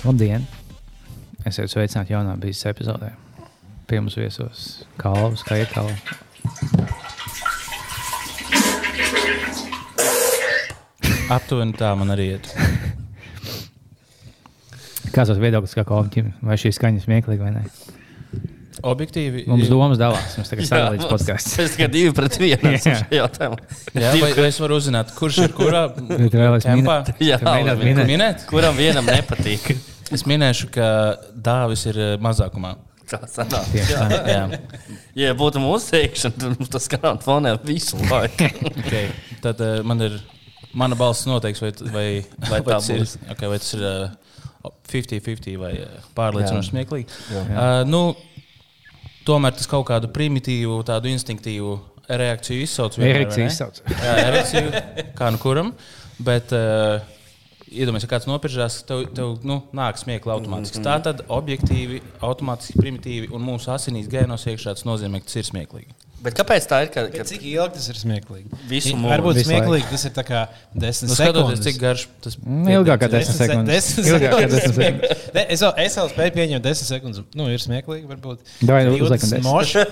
Labdien! Esiet sveicināti jaunā bīzes epizodē. Pie mums viesos Kalvs, kā ir Kalvs. Aptuveni tā man arī iet. Kāds ir viedoklis, kā kolēģim, vai šī skaņa smieklīga vai nē? Objektīvi. Mums domas dalās. Mums tagad Jā, sadalīts podkāsts. Es tikai divi pret vienu esmu Jā. Jā, vai, vai es varu uzzināt, kurš ir kurā? Tempā? Jā, labi. minēt? Minēt? Kuram vienam nepatīk? Es minēšu, ka dāvis ir eh, mazākumā. Tā sanāk. Tā. Jā. Ja būtu mūsu teikšana, tad mums tas skanētu fonē visu laiku. Okay. Tad uh, man ir. Mana balss noteiks, vai, vai, vai, Vai tā tas, ir, būs. okay, vai tas ir uh, 50-50 vai uh, pārliecinoši smieklīgi. Jā. Uh, nu, tomēr tas kaut kādu primitīvu, tādu instinktīvu reakciju izsauc. ne? izsauc. Jā, erekciju, kā nu kuram. Bet, uh, iedomājieties, ja kāds nopirkās, tev, tev nu, nāk smieklīgi automātiski. Tā tad objektīvi, automātiski primitīvi un mūsu asinīs gēnos iekšā tas nozīmē, ka tas ir smieklīgi. Bet kāpēc tā ir? Ka, ka Cik ilgi tas ir smieklīgi? Visu mūžu. Varbūt Visu smieklīgi tas ir tā kā desmit Nu, skatoties, sekundes. cik garš tas Nu, Ilgāk kā 10 se- sekundes. desmit Ilgāk kā 10 sekundes. Ne, Es vēl, es vēl spēju pieņemt 10 sekundes. Nu, ir smieklīgi, varbūt. Davai, Divas uzliekam 10. moši,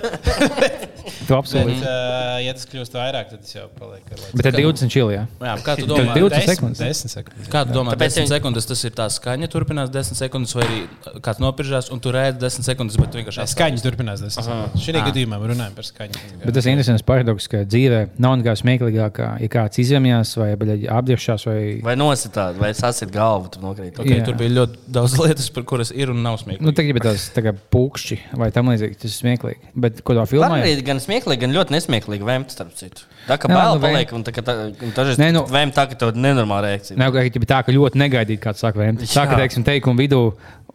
Tu apsoli. Bet, uh, ja tas kļūst vairāk, tad tas jau paliek. laiku. Bet tad 20 čili, jā. Jā, kā tu domā? 20 Desmit- sekundes. 10 sekundes. Kā tu domā, Tāpēc 10 viņi- sekundes tas ir tā skaņa, turpinās 10 sekundes, vai arī kāds nopirkās un tu redzi 10 sekundes, bet tu vienkārši Tā atstāji? Skaņa turpinās 10 sekundes. Šī gadījumā mēs runājam par skaņu. Bet tas ir interesants paradoks, ka dzīvē nav nekā smieklīgākā, ja kāds izjamjās vai apģērbšās vai Vai nositāt, vai sasit galvu, tu nokrīt. Okay, tur bija ļoti daudz lietas, par kuras ir un nav smieklīgi. Nu, tā ir tās tā pūkšķi vai tam līdzīgi. Tas ir smieklīgi. Bet tā Var filmā? arī gan smieklīgi, gan ļoti nesmieklīgi vēmt starp citu. Tā kā Jā, bail nu, vēm- paliek, un tā kā tā, un dažreiz Nē, nu- vēmt tā, ka tev ir nenormāla reakcija. Nav kā tā, ka ļoti negaidīt, kāds saka, vai Jā. saka, teiksim, teikumu vidū,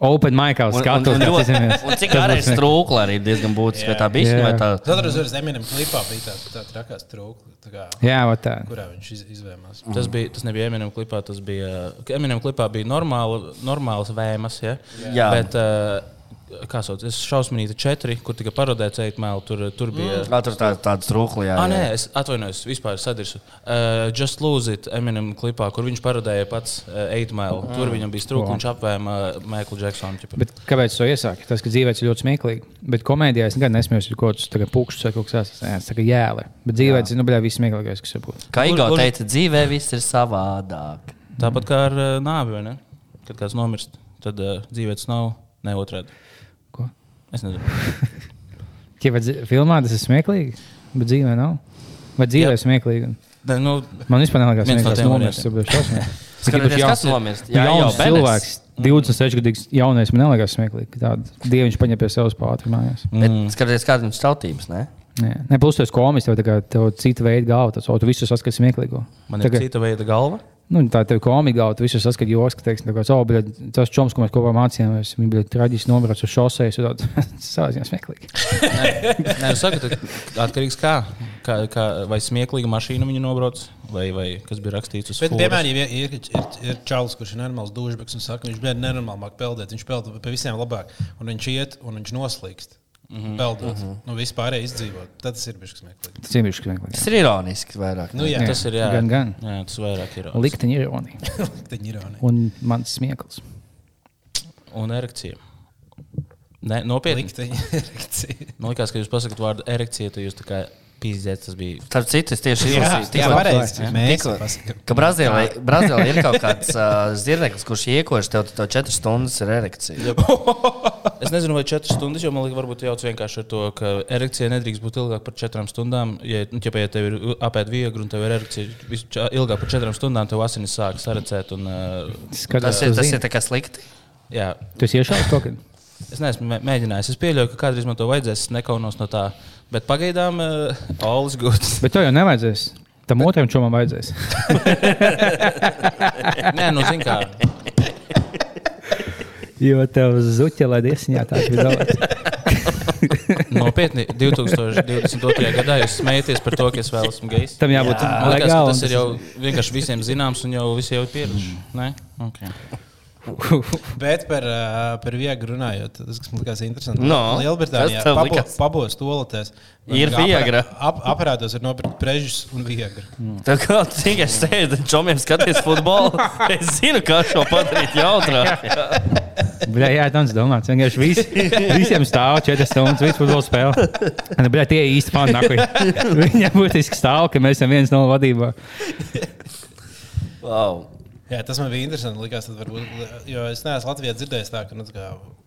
open micā Un, un, skatos, un, kāds ļoti, izjamies. un cik arī strūkla arī diezgan būtiska. vai Tā bija Jā. vai tā. Tad uz Zemeņiem klipā bija tā, tā trakās trūkla, Jā, va tā. kurā viņš iz, izvēmās. Tas, bija, tas nebija Eminem klipā, tas bija. Eminem klipā bija normāla, normāls vēmas. Ja? Jā. Bet, uh, kā sauc, es šausmīgi četri, kur tika parodēts eitmēl, tur, tur bija. Jā, tur tā, tāda strūkla. Jā, Ah, nē, es atvainojos, vispār sadirsu. Uh, Just Lose It, Eminem klipā, kur viņš parodēja pats uh, Eitmēlu. Tur viņam bija strūkla, Wow. viņš apvēma uh, Maiklu Džeksonu. ķipa. Bet kāpēc to iesākt? Tas, ka dzīvē tas ir ļoti smieklīgi. Bet komēdijā es nekad nesmējos, ir kaut kas tāds pūkšs vai kaut kas tāds. Tas ir jēle. Bet dzīvē tas ir nu, bļā, viss smieklīgākais, kas var būt. Kā Kur- Igo kur- teica, dzīvē viss ir savādāk. Tāpat kā ar uh, nāvi, vai ne? Kad kāds nomirst, tad uh, dzīvē tas nav ne otrādi. Es nezinu. Ja filmā tas ir smieklīgi, bet dzīvē nav. Vai dzīvē ir smieklīgi? Ne, nu, Man vispār ka tas tiem nomirst. Tas ir jauns- nomirst? Jā, jau cilvēks. 26 gadīgs jaunais man neliekas smieklīgi. Tāda dieviņš paņem pie sevis pātri mājās. Bet skaties, kādas viņas tautības, ne? Nē, ne, plus tas komis, tev, tā kā, tev cita veida galva, tas, o, tu visu saskati smieklīgo. man ir Tagad- cita veida galva. Nu, tā tev komika galva, tu visu saskati joks, ka, teiksim, tā kā, oh, bļa, tas čoms, ko mēs kopā mācījāmies, viņi bija traģiski nomirts uz šosejas, un tāds savā ziņā smieklīgi. Nē, es saku, tad atkarīgs kā. kā, kā vai smieklīga mašīna viņa nobrauc, vai, vai kas bija rakstīts uz Bet, fūras. piemēram, ja ir, ir, ir, ir čalis, kurš ir normāls dušbeks un saka, viņš bija nenormāli māk peldēt, viņš peld pie visiem labāk, un viņš iet un viņš noslīkst. Mm -hmm. Peldot, mm -hmm. nu vispār izdzīvot. Tad tas ir bijis smieklīgi. Tas ir bijis smieklīgi. Tas ir ironiski vairāk. Nu, jā, Jā. Tas ir jā, Gan, gan. Jā, tas vairāk ir. Likteņa ironija. ir ironija. Un mans smieklis. Un erekcija. Ne, nopietni. Likteņa erekcija. Man liekas, ka jūs pasakāt vārdu erekcija, tad jūs tā kā pīzdēt, tas bija. Starp citu, es tieši Jā, izlasīju, jā, tikko- pareizi. Mēs tikko- ka Brazīlijā Brazīlijā ir kaut kāds uh, zirneklis, kurš iekož tev, tev 4 stundas ir erekcija. Es nezinu, vai 4 stundas, jo man liekas, varbūt jau vienkārši ar to, ka erekcija nedrīkst būt ilgāk par 4 stundām. Ja, nu, ja tev ir apēta viegli un tev ir erekcija ilgāk par 4 stundām, tev asinis sāk sarecēt. Un, uh, Tas ir, tas ir tā kā slikti. jā, Tu esi iešāvis kaut kad? Es neesmu mē- mēģinājis. Es pieļauju, ka kādreiz man to vajadzēs. Es nekaunos no tā. Bet pagaidām, uh, is good. Bet to jau nevajadzēs. Tam otram čomam vajadzēs. Nē, nu, zini, kā. Jo tev zuķa, lai iesiņā tā ir daudz. Nopietni, 2022. gadā jūs smējaties par to, ka es vēl esmu gejs. Tam jābūt ka legālam. tas ir jau vienkārši visiem zināms un jau visi jau ir pieraduši. Nē? Okay. Bet par, uh, par vieglu runājot, tas, kas man likās interesanti. No, Lielbritānijā kas tev pabo, likās? pabos toaletēs. Ir Viagra. Ap, aparātos ir nopirkt prežus un viegru. Tā kā tu tikai sēdi un čomiem skaties futbolu, es zinu, kā šo padarīt jautrāk. Bļā, jā, tāds domāts. Vienkārši visi, visiem stāv 4 stundas, visu futbolu spēli. Un, bļā, tie ir īsti fani. Viņam būtiski stāv, ka mēs esam viens no vadībā. Wow. Jā, tas man bija interesanti. Likās, tad varbūt, jo es neesmu Latvijā dzirdējis tā, ka nu, tā kā,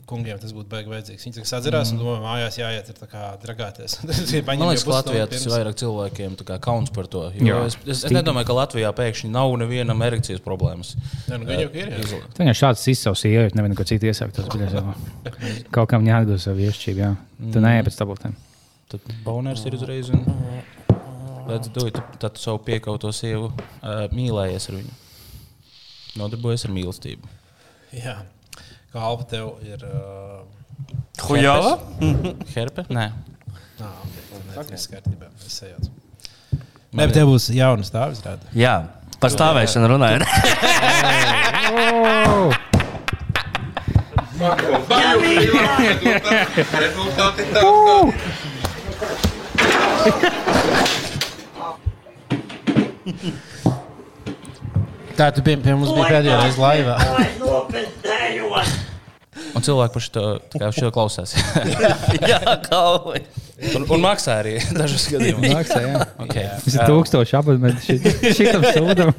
kungiem tas būtu baigi vajadzīgs. Viņi tikai sadzirās un domā, mājās jāiet ir tā kā dragāties. Man liekas, ka Latvijā tas ir vairāk cilvēkiem tā kā kauns par to. Es, es, es nedomāju, ka Latvijā pēkšņi nav nevienam erekcijas problēmas. Jā, nu, jau ir. Tu vienkārši šāds izsauc sievieti, nevienu ko citu iesākt. Tas bija jau kaut kam jāatgūst savu viešķību. Jā. Tu neej pēc tabletēm. Tad boners ir uzreiz. Un... Let's do it. Tad tu savu piekauto sievu uh, mīlējies ar viņu. Nodarbojies ar mīlestību. Jā. Kā Alpa tev ir. Uh... Hujā? Herpe? Nē. Nā, tas ir kārtībā. Es sajaucu. Nē, bet tev būs jauna stāvis rāda. Jā, par stāvēšanu runājot. Tā tu pie, pie mums bija pēdējā reize laivā. Un cilvēki par šo, tā kā šo klausās. Jā, kauj. un, un maksā arī dažus gadījumus. Maksā, jā. Okay. Tas ir tūkstoši abonementi šitam sūdam.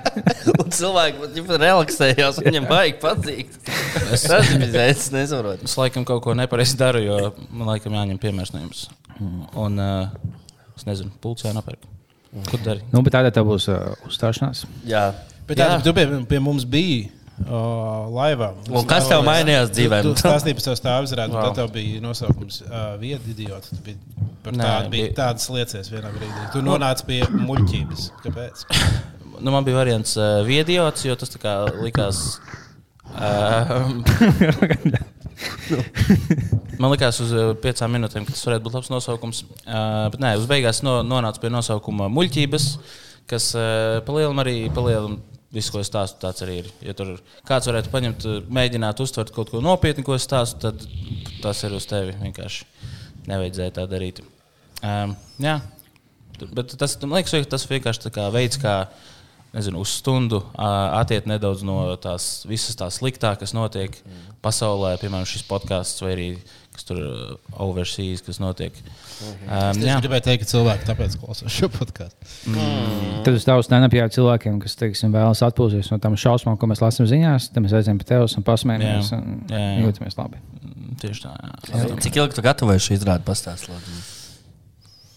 Un cilvēki pat jau relaksējās, viņam baigi patīk. Es nezinu, es nesaprotu. Es laikam kaut ko nepareizi daru, jo man laikam jāņem piemērs no jums. Un uh, es nezinu, pulcē nopērk. Ko dari? Nu, bet tādā tev būs uh, uzstāšanās. Jā. Bet tā, tu pie, pie mums biji. Uh, laivā. Un kas tev mainījās dzīvē? Tu, tu stāstīji par savu stāvu izrādi, wow. tad tev bija nosaukums uh, Viedi idiots. Tu biji par Nē, tādu, bija bija- tādas lietas vienā brīdī. Tu nonāci pie muļķības. Kāpēc? Nu, man bija variants uh, viediots, jo tas tā kā likās. Uh, man likās uz piecām minūtēm, ka tas varētu būt labs nosaukums. Uh, bet nē, uz beigās no, nonāca pie nosaukuma muļķības, kas uh, palielinām arī palielinām. Viss, ko es stāstu, tāds arī ir. Ja tur kāds varētu paņemt, mēģināt uztvert kaut ko nopietnu, ko es stāstu, tad tas ir uz tevi. Vienkārši nevajadzēja tā darīt. Um, jā, Bet tas, man liekas, ka tas vienkārši tā kā veids, kā nezinu, uz stundu attiekt nedaudz no tās visas tās sliktā, kas notiek mm. pasaulē, piemēram, šis podkāsts vai arī kas tur ā, overseas, kas notiek. Um, Es jā, gribēju teikt, ka cilvēki tāpēc klausās šo podkāstu. Tad uz tavu stand-up jau cilvēkiem, kas teiksim, vēlas atpūsties no tām šausmām, ko mēs lasām ziņās, tad mēs aizējām pie tevis un pasmējamies. Jā. un Jā, jā. Jūtamies labi. tieši tā. Jā. Cik ilgi tu gatavojies šo izrādi pastāstīt? lūdzu?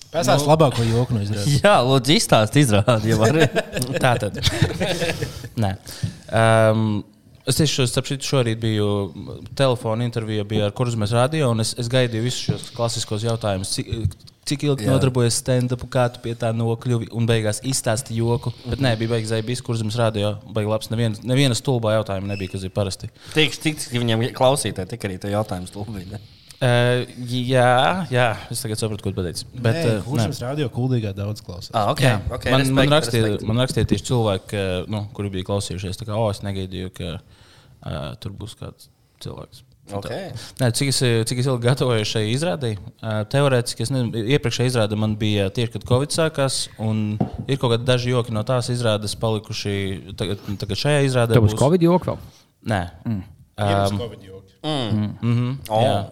Pastāst nu, labāko joku no izrādes. Jā, lūdzu, izstāsti izrādi. Ja. Tā tad. Nē. Um, es tieši starp citu šorīt biju telefona intervijā bija ar Kurzmes radio, un es, es gaidīju visus šos klasiskos jautājumus. Cik, cik ilgi Jā. nodarbojies stand-up, kā tu pie tā nokļuvi, un beigās izstāsti joku. Bet nē, bija beigas bijis Kurzmes radio, beigas labs. Neviena, neviena stulbā jautājuma nebija, kas ir parasti. Tik, cik viņiem klausītāji, tik arī tie jautājumi stulbīgi. Uh, jā, jā, es tagad saprotu, ko tu pateici. Bet, Nē, uh, kurš radio kuldīgā daudz klausās? Ah, ok. Jā, okay man, respekt, man, rakstīja, man rakstīja tieši cilvēki, ka, nu, kuri bija klausījušies. Tā kā, oh, es negaidīju, ka uh, tur būs kāds cilvēks. Ok. Nē, cik, es, cik es ilgi gatavojos šai izrādē? Uh, teorētiski, es nezinu, iepriekšējā izrāde man bija tieši, kad Covid sākās, un ir kaut kādi daži joki no tās izrādes palikuši. Tagad, tagad šajā izrādē Tev būs Covid joks vēl. Nē. Mm. Um, mm -hmm, Oh. jā.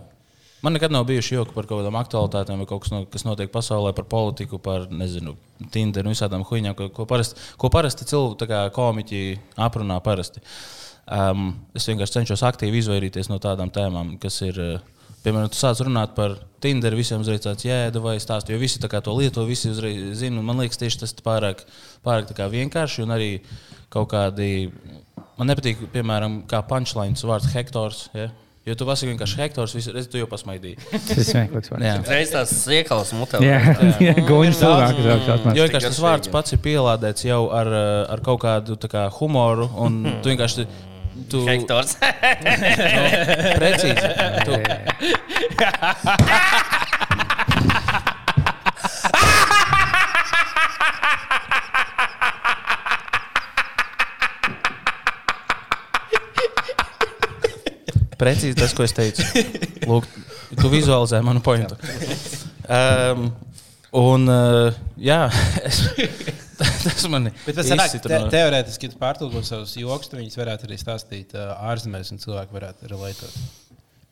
Man nekad nav bijuši joki par kaut kādām aktualitātēm, vai kaut kas, no, kas notiek pasaulē, par politiku, par, nezinu, Tinder un visādām huīņām, ko, ko parasti, ko parasti cilvēki, tā kā komiķi, aprunā parasti. Um, es vienkārši cenšos aktīvi izvairīties no tādām tēmām, kas ir. eh, Piemēram, tu sāc runāt par Tinder, visiem uzreiz tāds jēda vai stāstu, jo visi to lieto, visi uzreiz zina. un Man liekas, tieši tas ir pārāk, pārāk vienkārši un arī kaut kādi. Man nepatīk, piemēram, kā punchlines vārds hektors. Ja? Jo tu pasaki vienkārši hektors, visu reizi tu jau pasmaidīji. Tas ir smieklīgs. vārds. Jā. Reiz tās iekalas mutē. Jā, jā. Goņš cilvēks. Jo vienkārši tas vārds pats ir pielādēts jau ar, ar kaut kādu kā, humoru, un tu vienkārši. Tu, Hektors. Precīzi. Tu, Precīzi tas, ko es teicu. Lūk, tu vizualizē manu pointu. Um, un, uh, jā, es, tas man ir te, teorētiski, ja tu pārtulko savus joks, tad viņas varētu arī stāstīt uh, ārzemēs, un cilvēki varētu relētot.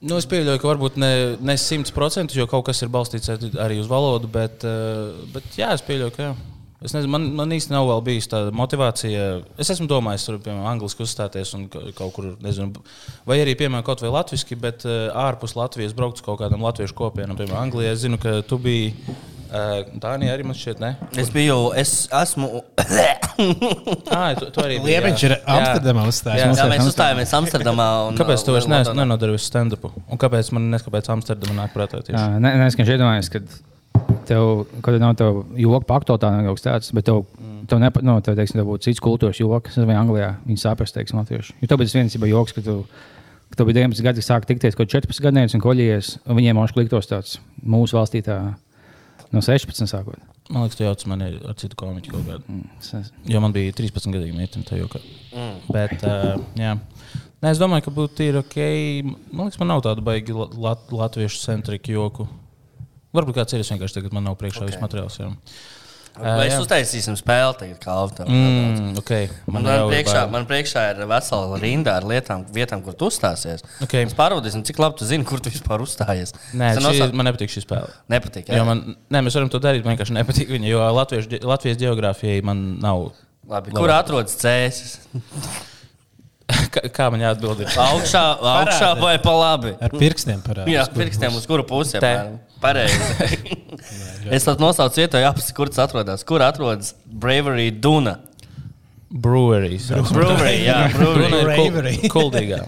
Nu, es pieļauju, ka varbūt ne- ne simt procentus, jo kaut kas ir balstīts arī uz valodu, bet, uh, bet jā, es pieļauju, ka jā. Es nezinu, man, man īsti nav vēl bijusi tāda motivācija. Es esmu domājis, tur, piemēram, angliski uzstāties un ka- kaut kur, nezinu, vai arī, piemēram, kaut vai latviešu, bet ārpus Latvijas braukt uz kaut kādām latviešu kopienām. Piemēram, Anglijā es zinu, ka tu biji. Dānija arī man šķiet, ne? Es biju, es esmu. Ah, tu, tu arī biji, Liepiņš ir. Amsterdamā Jā. uzstājis. Jā, mēs uzstājāmies Amsterdamā. Un, Kāpēc tu vairs un ne, Londonā. nenodari visu stand-upu? Un kāpēc man neskapēc Amsterdamā nāk prātā? tieši? Jā, nē, es vienkārši iedomājos, ka tev, kad nav tev joku pakto tā nav kaut kas tāds, bet tev, tev, nepa, no, tev, teiksim, tev būtu cits kultūras joks, vai Anglijā viņi saprast, teiksim, latviešu. Jo tev bija viens jau joks, ka tu, ka tev bija 19 gadi, sāka tikties kaut 14 gadnieks un koļies, un viņiem mošu kliktos tāds mūsu valstī tā no 16 sākot. Man liekas, tu jauc mani ar citu komiķu kaut kādu. Nezinu. Jo man bija 13 gadu meitene tajā jokā. Mm. Bet, uh, jā. Nē, es domāju, ka būtu ir ok. Man liekas, man nav tāda baigi la- lat latviešu centrika joku. Varbūt kāds ir es vienkārši tagad, man nav priekšā okay. Ok. viss materiāls. Jā. Mēs jā. uztaisīsim spēli tagad, kā Alfa. Mm, okay. Man, man, priekšā, man priekšā ir vesela rinda ar lietām, vietām, kur tu uzstāsies. Ok. Mēs pārbaudīsim, cik labi tu zini, kur tu vispār uzstājies. Nē, šī, nosauc- man nepatīk šī spēle. nepatīk. Jo Jā, man, nē, mēs varam to darīt. Man vienkārši nepatīk viņa, jo Latviešu, ge- Latvijas geogrāfijai man nav. Labi, kur atrodas cēsis? Kā, kā man jāatbild? Augšā, augšā vai pa labi? Ar pirkstiem parādās. Jā, pirkstiem uz kuru pusi. Pareizi. es tad nosaucu vietu, jāpasaka, kur tas atrodas. Kur atrodas Bravery Duna? Brewery, jā, Brewery. Ir Bravery. kul- Kuldīgā.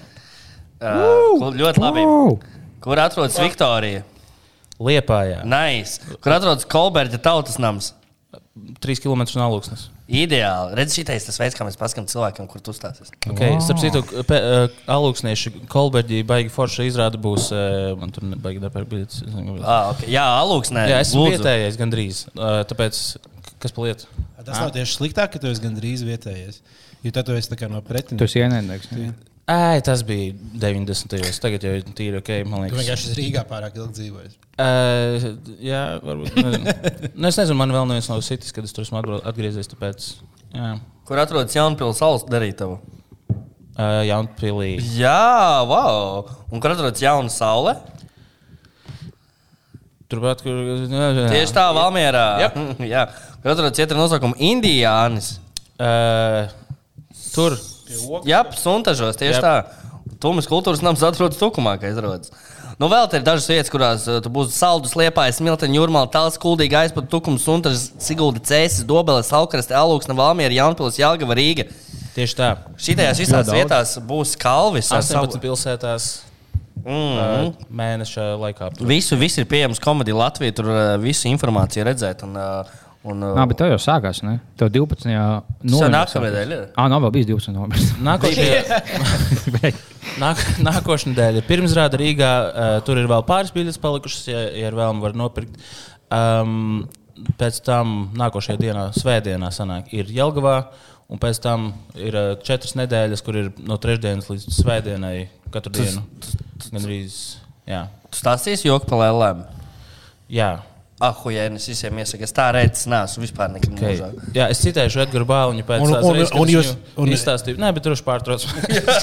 Uh, kur- ļoti labi. Kur atrodas Viktorija? Liepājā. Nice. Kur atrodas Kolberģa tautas nams? Trīs km no augstnes. Ideāli. Redz, šitais tas veids, kā mēs paskatāmies cilvēkiem, kur tu uzstāsies. Okay. Starp citu, uh, alūksnieši Kolberģī baigi forša izrāda būs. Uh, man tur baigi darbēt biļetes. es. Ah, okay. Jā, alūksnē. Jā, esmu lūdzu. vietējais gandrīz. Uh, tāpēc, kas pa lietu? Tas nav tieši sliktāk, ka tu esi gandrīz vietējais. Jo tad tu esi no Tu pretinieka. esi ienaidnieks. Jā. Ai, tas bija 90. gados. Tagad jau ir tīri ok, man liekas. vienkārši esi Rīgā pārāk ilgi dzīvojis. Uh, jā, varbūt. Nezinu. Nu, es nezinu, man vēl neviens nav sitis, kad es tur esmu atgriezies. Tāpēc, jā, Kur atrodas Jaunpils salas darītava? uh, Jaunpilī. Jā, wow. Un kur atrodas jauna saule? Turpat, kur. Jā, jā. Tieši tā, Valmjerā. Jep. Jā, kur atrodas cietra nosaukuma Indijānis. Uh, tur. Jā, suntažos tieši Jep. tā. Tumas kultūras nams atrodas Tukumā, kā izrādās. Nu, vēl te ir dažas vietas, kurās uh, tu būsi saldus, liepājis, smilteņa, jūrmāla, tāls, kuldīgi aizpūta tukums, suntažas, sigulda cēsis, dobeles, alkraste, alūksne, Valmiera, Jaunpils, Jālgava, Rīga. Tieši tā. Šitajās visās daudz. vietās būs kalvis ar 18 savu. pilsētās Mm. uh, mēneša laikā. Visu, viss ir pieejams komēdijā Latvijā, tur visu informāciju redzēt. Un, uh, un, uh, Nā, bet tev jau sākās, ne? Tev 12. novembrī. nākamā nedēļa? Ah, nav vēl bijis 12. novembris. Nākošajā, nāk, nākošais nedēļa ir pirmsrāda Rīgā. Uh, tur ir vēl pāris biļetes palikušas, ja, ja ir vēlme, var nopirkt. Um, pēc tam nākošajā dienā, svētdienā, sanāk, ir Jelgavā. Un pēc tam ir uh, četras nedēļas, kur ir no trešdienas līdz svētdienai katru dienu. Gan arī. Jā. Tu stāstīsi joku par lēlēm. jā. Ah, hujēnis visiem iesaka, es tā redzu, nesu vispār nekad Okay. mūžā. Jā, es citēšu Edgars Bāliņu pēc Un- un- reizes, kad un jūs- un- izstāstīju. Nē, bet droši pārtrauc.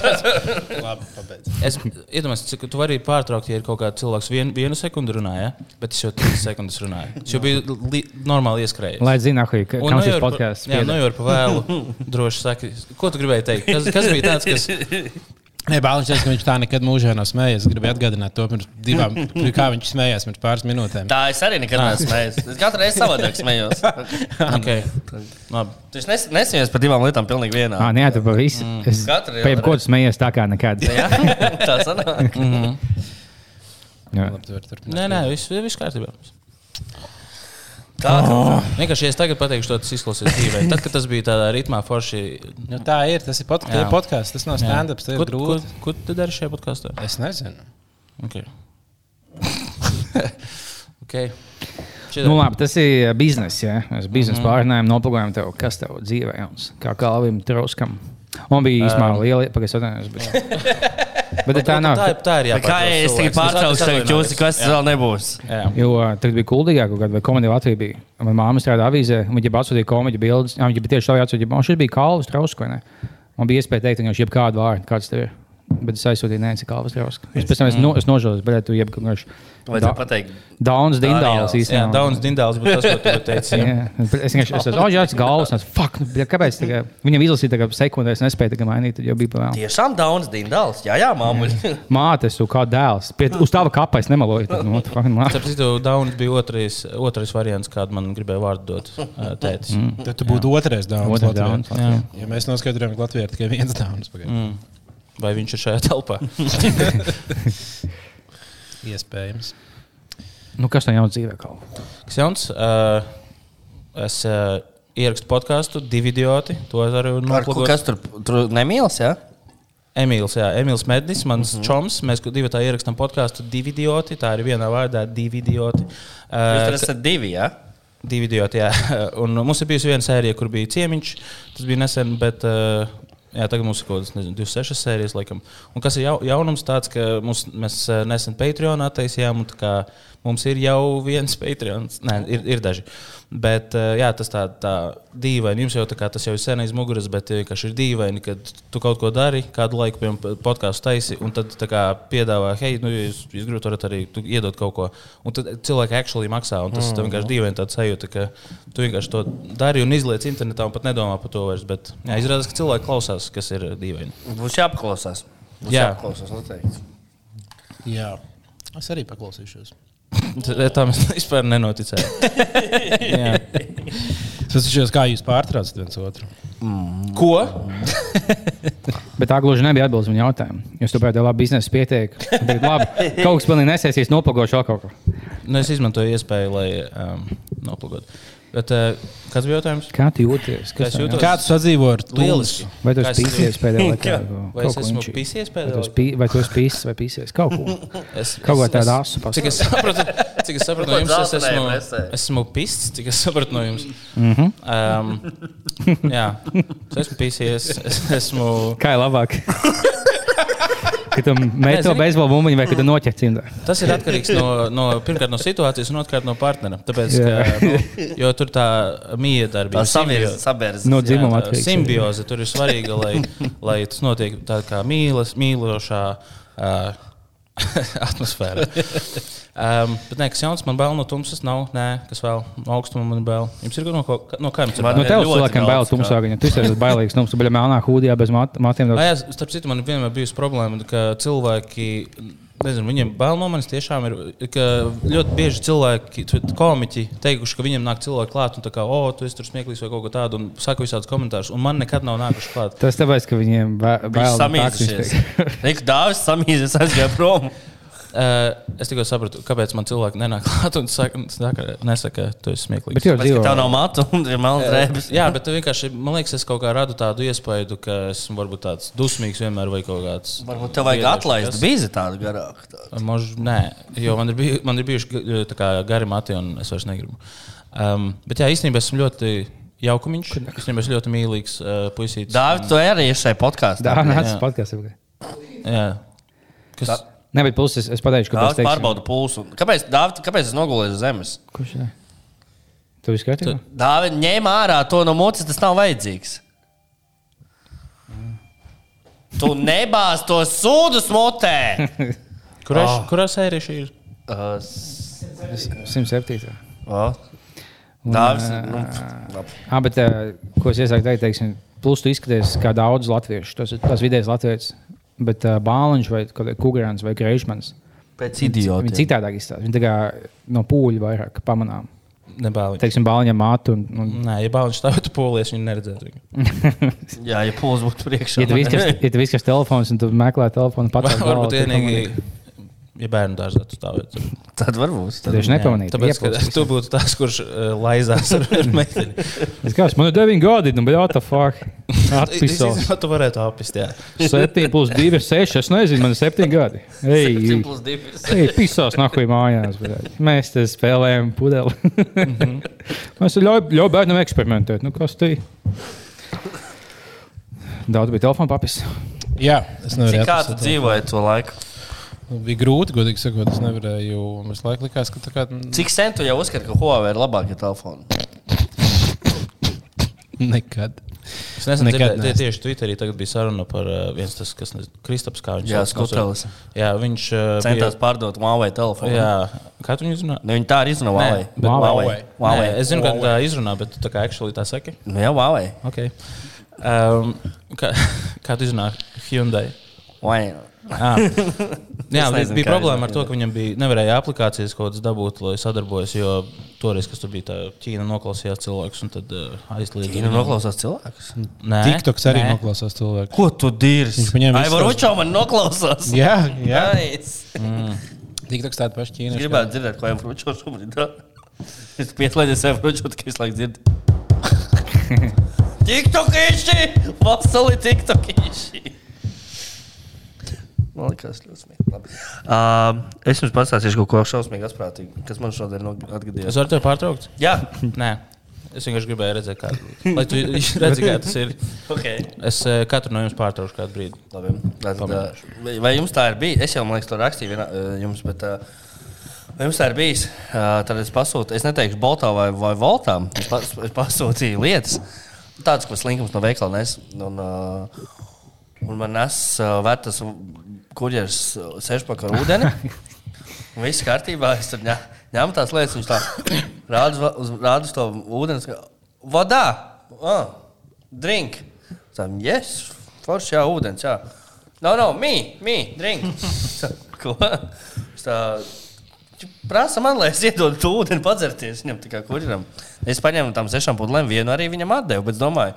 Labi, pabeidz. Es iedomājos, ka tu vari pārtraukt, ja ir kaut kāds cilvēks vien, vienu sekundi runāja, bet es jau trīs sekundes runāju. Es jau biju li, normāli ieskrējis. Lai zinātu, ka Un kam šis podkāsts Jā, nu jau ir pa vēlu. Droši saki, ko tu gribēji teikt? Kas, kas bija tāds, kas. Nē, Bāliņš teica, ka viņš tā nekad mūžā nav smējies. Es gribēju atgādināt to pirms divām, kā viņš smējās pirms pāris minūtēm. Tā es arī nekad neesmu smējies. Es katru reizi savādāk smējos. Okay. Labi. Tu nes, nesmējies par divām lietām pilnīgi vienā. Ah, nē, tu pa visu. Es Katru reizi. tu smējies tā kā nekad. Jā, tā sanāk. Jā. Labi, tu vari turpināt. Nē, nē, viss viss kārtībā. Tā, Vienkārši, ja es tagad pateikšu, to tas izklausās dzīvē. Tad, kad tas bija tādā ritmā, forši. Nu, tā ir. Tas ir pod podkāsts. Tas nav stand-ups. Tas ir Ko, ko, ko tu dari šajā podkāstā? Es nezinu. Okay. okay. Šitā. Nu, labi, tas ir bizness. Ja? Mēs biznesa mm -hmm. pārunājām, noplūkojām tev, kas tev dzīvē jauns. Kā Kalvim Trauskam. Un bija īstenībā Um. liela pagaidām, bet Bet tā nav. Tā, ir- tā ir Bet Kā jāpārtrauc es tagad Es tagad jūs, kas tas vēl nebūs? Jā. Jo uh, tagad bija kuldīgāk, kaut kāda vai komēdija Latvijā bija. Manā māte strādāja avīzē, un viņa atsūtīja komēdiju bildes. Viņa bija tieši šādi atsūtīja, man šis bija vai ne? Man bija iespēja teikt, ka viņš jebkādu vārdu, kāds tev ir. Bet es aizsūtīju, nē, tas ir Kalvas Trausks. Es pēc tam es, no, es nožēloju, bet tu jebkāds Vai tu pateikt? Dauns Dindāls Daniels. Jā, īstenībā. Dauns Dindāls būtu tas, ko tu teici. jā. Bet es vienkārši esmu oh, jā, tas galvas. Es, fuck, nu, kāpēc? Tagad, viņam izlasīja tagad sekundē, es nespēju tagad mainīt, tad jau bija pavēl. Tiešām Dauns Dindals. Jā, jā, māmuļi. Mātes, tu kā dēls. Pie, uz tava kapa es nemaloju. Tad, tu māte. Starp citu, Dauns bija otrais, otrais variants, kādu man gribēja vārdu dot tētis. Mm. Tad tu būtu otrais Jā. Ja mēs noskaidrojam, ka Latvijā ir tikai viens dāvana. Mm. Vai viņš ir šajā telpā? Iespējams. Nu, kas tam jau dzīvē kaut Kas jauns? Uh, es uh, ierakstu podkāstu, divi idioti. To es arī Ar ko noplūkoju. kas tur, tur nemīlas, jā? Emīls, jā, Emīls Mednis, mans mm -hmm. čoms. Mēs divi tā ierakstām podkāstu, divi idioti. Tā ir vienā vārdā, divi idioti. Jūs Uh, tur esat divi, jā? Divi idioti, jā. Un mums ir bijusi viena sērija, kur bija ciemiņš. Tas bija nesen, bet uh, jā, tagad mums ir kaut kādas, nezinu, 26 sērijas, laikam. Un kas ir jau, jaunums tāds, ka mums, mēs uh, nesen Patreon attaisījām, un mums ir jau viens Patreon. Nē, ir, ir daži. Bet uh, jā, tas tā, tā dīvaini. Jums jau tā kā tas jau ir sen aiz muguras, bet vienkārši ir dīvaini, kad tu kaut ko dari, kādu laiku, piemēram, podkāstu taisi, un tad tā kā piedāvā, hei, nu, jūs, jūs gribat varat arī tu iedot kaut ko. Un tad cilvēki actually maksā, un tas mm. vienkārši dīvaini tāds sajūta, ka tu vienkārši to dari un izliec internetā un pat nedomā par to vairs. Bet jā, izrādās, ka cilvēki klausās, kas ir dīvaini. Būs jāpaklausās. Būs Jā. jāpaklausās, noteikti. Jā. Es arī paklausīšos. Tā mēs vispār nenoticējām. Jā. Es skatos, kā jūs pārtraucat viens otru. Ko? Bet tā gluži nebija atbildes viņa jautājumu. Jūs turpināt labi biznesa pietiek. Tagad labi, kaut kas pilnīgi nesēsīs, nopagošu vēl kaut ko. Nu, es izmantoju iespēju, lai um, noplūkotu. Bet, uh, kāds bija jautājums? Kā tu jūties? Kā es tev jūtos? Kā tu sadzīvo ar Lieliski. Vai tu Kā esi es- pīsies pēdējā laikā? Vai es esmu pīsies pēdējā pī- Vai tu esi pīsis vai pīsies? Kaut ko. Es, Kaut ko tādu asu Cik es saprotu, cik es saprotu no jums, es esmu, esmu pists, cik es saprotu no jums. Mhm. Um, jā, es esmu pīsies, es esmu. Kā ir labāk? Kad tu met to beisbola bumbiņu vai kad tu noķer cimdā? Tas ir atkarīgs no, no, pirmkārt, no situācijas un otrkārt no partnera. Tāpēc, ka, nu, jo tur tā Tā savirz, sabērz. No dzimuma atkarīgs. Simbioze tur ir svarīga, lai, lai tas notiek tā kā mīlas, mīlošā uh, atmosfērā. Um, bet nē, kas jauns, man bail no tumsas nav. Nē, kas vēl no augstuma man ir bail. Jums ir no, ko, no kā jums ir Man No bail? tev ļoti cilvēkiem bail daudz, tumsā. Viņa. Tu esi bailīgs. Nu, tu biji melnā hūdijā bez mat- matiem. Ah, jā, starp citu, man ir vienmēr bijusi problēma, ka cilvēki. Nezinu, viņiem bail no manis tiešām ir. ka Ļoti bieži cilvēki, komiķi, teikuši, ka viņiem nāk cilvēki klāt un tā kā, o, tu esi tur smieklīgs vai kaut ko tādu, un saka visādus komentārus, un man nekad nav nākuši klāt. Tas tāpēc, ka viņiem bail no viņš Reku dāvis samīzies, aizgāja prom. Uh, es tikai sapratu, kāpēc man cilvēki nenāk klāt un saka, saka, nesaka, tu esi smieklīgs. Bet jau Tāpēc, dzīvo. ka tev nav matu un ir melns drēbes. Jā, bet tu vienkārši, man liekas, es kaut kā radu tādu iespēju, ka esmu varbūt tāds dusmīgs vienmēr vai kaut kāds. Varbūt tev vajag atlaist bīzi tādu garāku. tādu. Mož, nē, jo man ir, biju, man ir bijuši tā gari mati, un es vairs negribu. Um, bet jā, īstenībā esmu ļoti jaukumiņš. Īstenībā esmu ļoti mīlīgs uh, puisītis. Dāvid, tu arī esi šai podkāstā. Tā nāc Jā. podkāstā. Jā. Kas, Nē, bet plus es, es pateikšu, ka Dāvid pārbauda pulsu. Kāpēc, Dāvid, kāpēc es nogulēju uz zemes? Kurš ir? Tu viss kārtībā? Dāvid, ņem ārā to no mutes, tas nav vajadzīgs. Tu nebāz to sūdus mutē! kurā, oh. kurā sērija šī ir? Uh, 107. oh. Dāvis, nu, labi. Ah, bet, ā, ko es iesaku teikt, teiksim, plus tu izskaties kā daudz latviešu. Tas ir tas vidējais latviečs. Bet uh, Bāliņš vai Kukurāns vai Greišmans. Pēc Viņi idiotiem. citādāk izstāsta. Viņi tā kā no pūļa vairāk pamanām. Nebāliņš. Teiksim, Bāliņam mātu. Un, un, Nē, ja bāliņš stāvētu polies, viņi neredzētu viņu. Jā, ja pūlis būtu priekšā. ja tu viskas, ja telefons un tu meklē telefonu pats, Var- Varbūt vienīgi, ja bērnu dārzā tu stāvētu. Tad varbūt. Tad viņš nepamanīja. Tāpēc, ka tu būtu tas, kurš uh, laizās ar meiteni. Es kā, man ir 9 gadi, nu, bet what the fuck? Īstenībā tu varētu apist, jā. 7 plus 2 ir 6. Es nezinu, man ir 7 gadi. Ej, Simplus divs. Ej, pisās nahuj mājās. bļaļ. Mēs te spēlējam pudeli. Mēs ļaujam ļauj bērnam eksperimentēt. Nu, kas tī? Daudz bija telefona papis. Jā, es nevaru. Cik kā tu dzīvoji to laiku? Bija grūti, godīgi sakot, es nevarēju. Visu laiku likās, ka tā kā Cik sen tu jau uzskati, ka Huawei ir labākie telefoni? nekad. Es nezinu, tie neesmu. tieši Twitterī tagad bija saruna par uh, viens tas, kas nezinu, Kristaps, Jā, Skutelis. Jā, viņš uh, Centās pārdot Huawei telefonu. Jā, kā tu viņu izrunā? Nu, viņi tā arī izrunā Huawei. bet Huawei. Huawei. Nē, es zinu, ka tā izrunā, bet tu tā kā actually tā saki. Nu, jā, Huawei. Okay. Um, kā, kā tu izrunā Hyundai? Huawei. Jā, Es nezinu, bija problēma ar to, ka viņam bija nevarēja aplikācijas kaut kādas dabūt, lai sadarbojas. Jo toreiz, kas tur bija, tā Ķīna noklausījās cilvēkus un tad uh, aizliedza. Viņa noklausās cilvēkus. Nē, TikToks arī nē. noklausās cilvēku. Ko tu dirzi? Viņš paņēma Ai, visu varučā man noklausās. Jā, jā. Nice. TikToks tāda paša Es ķīnieša. gribētu dzirdēt, ko jau Fručo šobrīd dara. Es pieslēdzies sev Fručo, ka es laiku dzirdu. TikTokīši! Vasali TikTokīši! Man liekas, ļoti smieklīgi. Uh, es jums pastāstīšu kaut ko šausmīgi atprātīgu, kas man šodien no- Es atgadījās. varu tevi pārtraukt? Jā, Nē. Es vienkārši gribēju redzēt, kā lai tu redzi, kā tas ir. ok. Es katru no jums pārtraucu kādu brīdi. Labi. Tad, uh, vai- jums tā ir bijis? Es jau, man liekas, to rakstīju vienā, jums, bet uh, vai jums tā ir bijis? Uh, tad es pasūtīju, es neteikšu Boltā vai, vai Voltā. Es, pas, es pasūtīju lietas, tādas, ko slinkums no veikala nes. Un, uh, un man nes uh, vērtas uh, sešpaka ar ūdeni. Un Viss kārtībā. Es tur ņē- ņēmu tās lietas, viņš tā rāda uz, va- uz, to ūdeni. Vadā! Ah, drink! Tā, yes, forši, jā, ūdens, jā. No, no, me, me, drink. Ko? Tā, prasa man, lai es iedodu to ūdeni padzerties viņam tikai kuriram. Es paņēmu tam sešām pudelēm, vienu arī viņam atdevu, bet domāju,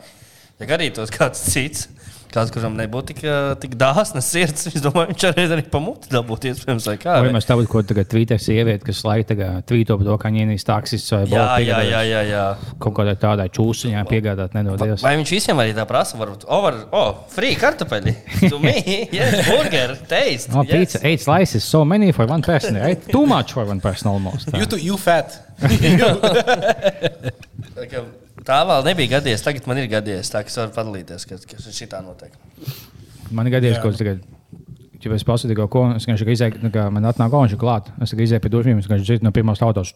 ja gadītos kāds cits. Kāds, kuram nebūtu tik, ā, tik dāsnas sirds, es domāju, viņš arī, arī pamuti dabūt, iespējams, vai kā. Vai mēs tādu, ko tagad tvītē sieviete, kas laika tvīto par to, ka viņa ienīst taksists vai Jā, jā, jā, jā, jā. kaut kādai tādai čūsiņai piegādāt nedodies. Vai viņš visiem arī tā prasa? Varbūt, o, var, o free kartupeļi. Tu mīli, yes, burger, taste. Oh, yes. pizza, eight slices, so many for one person. Eight too much for one person almost. Tā. You, too- you fat. Tā, vēl nebija gadījies, tagad man ir gadījies. Tā kā es varu padalīties, kas, kas šī tā notiek. Man ir gadījies, Jā. ka es tagad. Ja es pasūtīju kaut ko, es vienkārši izēju, nu, kā man atnāk oranža klāt. Es tikai izēju pie durvīm, es vienkārši dzirdu no pirmās tautas.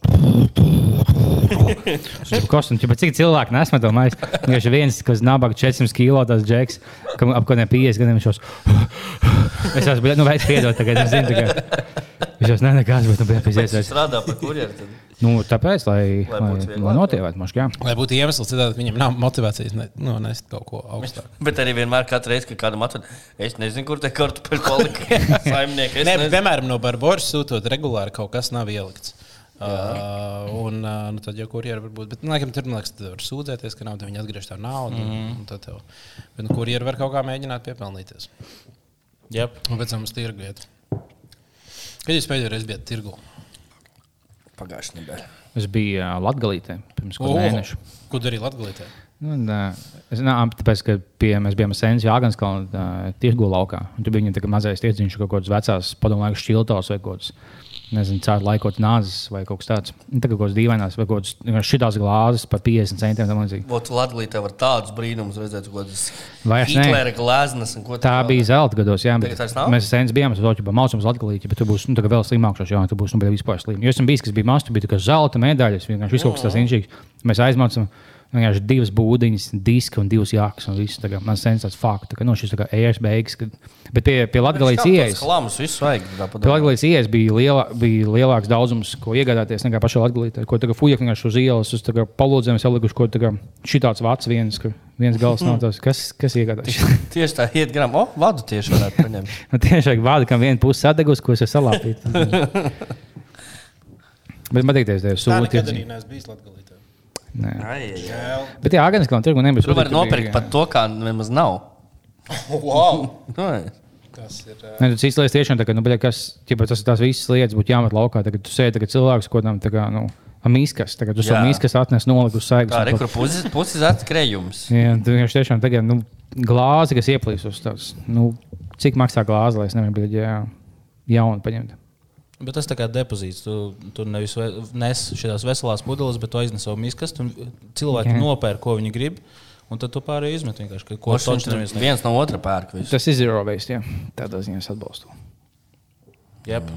Kas un cik cilvēki nesmu to maisu? Viņš ir viens, kas nabaga 400 kilo tas džeks, kam ap kādiem 50 gadiem šos. Es esmu, nu, veids piedot tagad, es zinu, tagad. Viņš jau nē, nekāds, bet, nu, bet, pēc Es iespējas. strādāju par kurjeru. tad- Nu, tāpēc, lai, Lai lai, lai notievētu, maškā, jā. Lai būtu iemesls, citādi viņam nav motivācijas ne, nu, nest kaut ko augstāku. Bet arī vienmēr, katru reizi, kad kādam atved, es nezinu, kur te kartupeļi palika. Saimnieki, nezinu. piemēram, no Barbaras sūtot regulāri kaut kas nav ielikts. Uh, un uh, nu, tad jau kurjeris var būt. Bet, nu, laikam, tur man liekas, tad var sūdzēties, ka nav, tad viņi atgriež tā naudu. Mm -hmm. un, un tad tev, bet, nu, kurjeris var kaut kā mēģināt piepelnīties. Yep. Un pēc tam uz tirgu iet. Kad jūs pēdējo reizi bijat tirgu? Pagājušajā nedēļā. Es biju Latvijā pirms kāda mēneša. Ko darīja Latvijā? Nu, es nāku, tāpēc, ka pie, mēs bijām Sēnes Jāgans kalnā, uh, tirgu laukā. Un tur bija viņa mazais tirdziņš, kaut kāds vecās padomu laiku šķiltos vai kaut kāds. Nezinu, cēlot laikot nāzes vai kaut kas tāds. Tā kā kaut kāds dīvainās, vai kaut kāds šitās glāzes par 50 centiem. tam līdzīgi. Būtu Latvijā var tādus brīnumus redzēt, ko tas Vai es ne? Hitlera glāzes un ko Tā bija zelta gados, jā. Mēs sēnes bijām, tas bija mākslinieks Latvijā, bet tur būs nu, tā vēl slimāks, jā, tur būs nu, vispār slims. Jo esmu bijis, kas bija mazs, tur bija tā zelta medaļas, vienkārši viss kaut kas tāds inčīgs. Mēs aizmācām vienkārši divas būdiņas, diski un divas jākas. Un viss, tā kā man sens tāds fakts, tā kā no šis tā kā ēras beigas. Kad... Bet pie, pie Latvijas ieejas. Klāmas visu vajag. Pie Latvijas ieejas bija, liela, bija lielāks daudzums, ko iegādāties nekā pašā Latvijā. Ko tagad fuja vienkārši uz ielas, uz palūdzēm salikuši, ko tagad šitāds vats viens, ka viens gals nav tas, kas, kas iegādājas. Tieši tā, iet garām. O, vadu tieši varētu paņemt. Nu, tiešām vārdu, kam viena puse sadegusi, ko es esmu salāpījis. Bet man teikties, tev Tā nekad arī neesmu bijis Latvijā. Nē. Ai, ai. Bet jā, gan es kaut kā nebiju. Tu vari nopirkt pat to, kā nemaz nav. Wow! Tas ir. Uh, Nē, tas īstenībā tiešām tā, ka, nu, bet, kas, ķipa, tas, tās visas lietas būtu jāmet laukā. Tagad tu sēdi tagad cilvēks, ko tam tā kā, nu, mīskas. Tagad tu Jā. savu mīskas atnes noliku uz saigas. Tā ir kur puses, puses atkrējums. Jā, tu vienkārši tiešām tagad, nu, glāzi, kas ieplīs uz tās, nu, cik maksā glāze, lai es nevaru būt jā, jaunu paņemt. Bet tas tā kā depozīts. Tu, tu nevis nes šīs veselās pudeles, bet tu aiznes savu miskas. Cilvēki Jā. nopērk, ko viņi grib. Un tad tu pārējie izmet vienkārši, ka ko Viņš neviens ne. viens no otra pērk. visu. Tas ir zero waste. Jā. Tādā ziņā es atbalstu. Jep.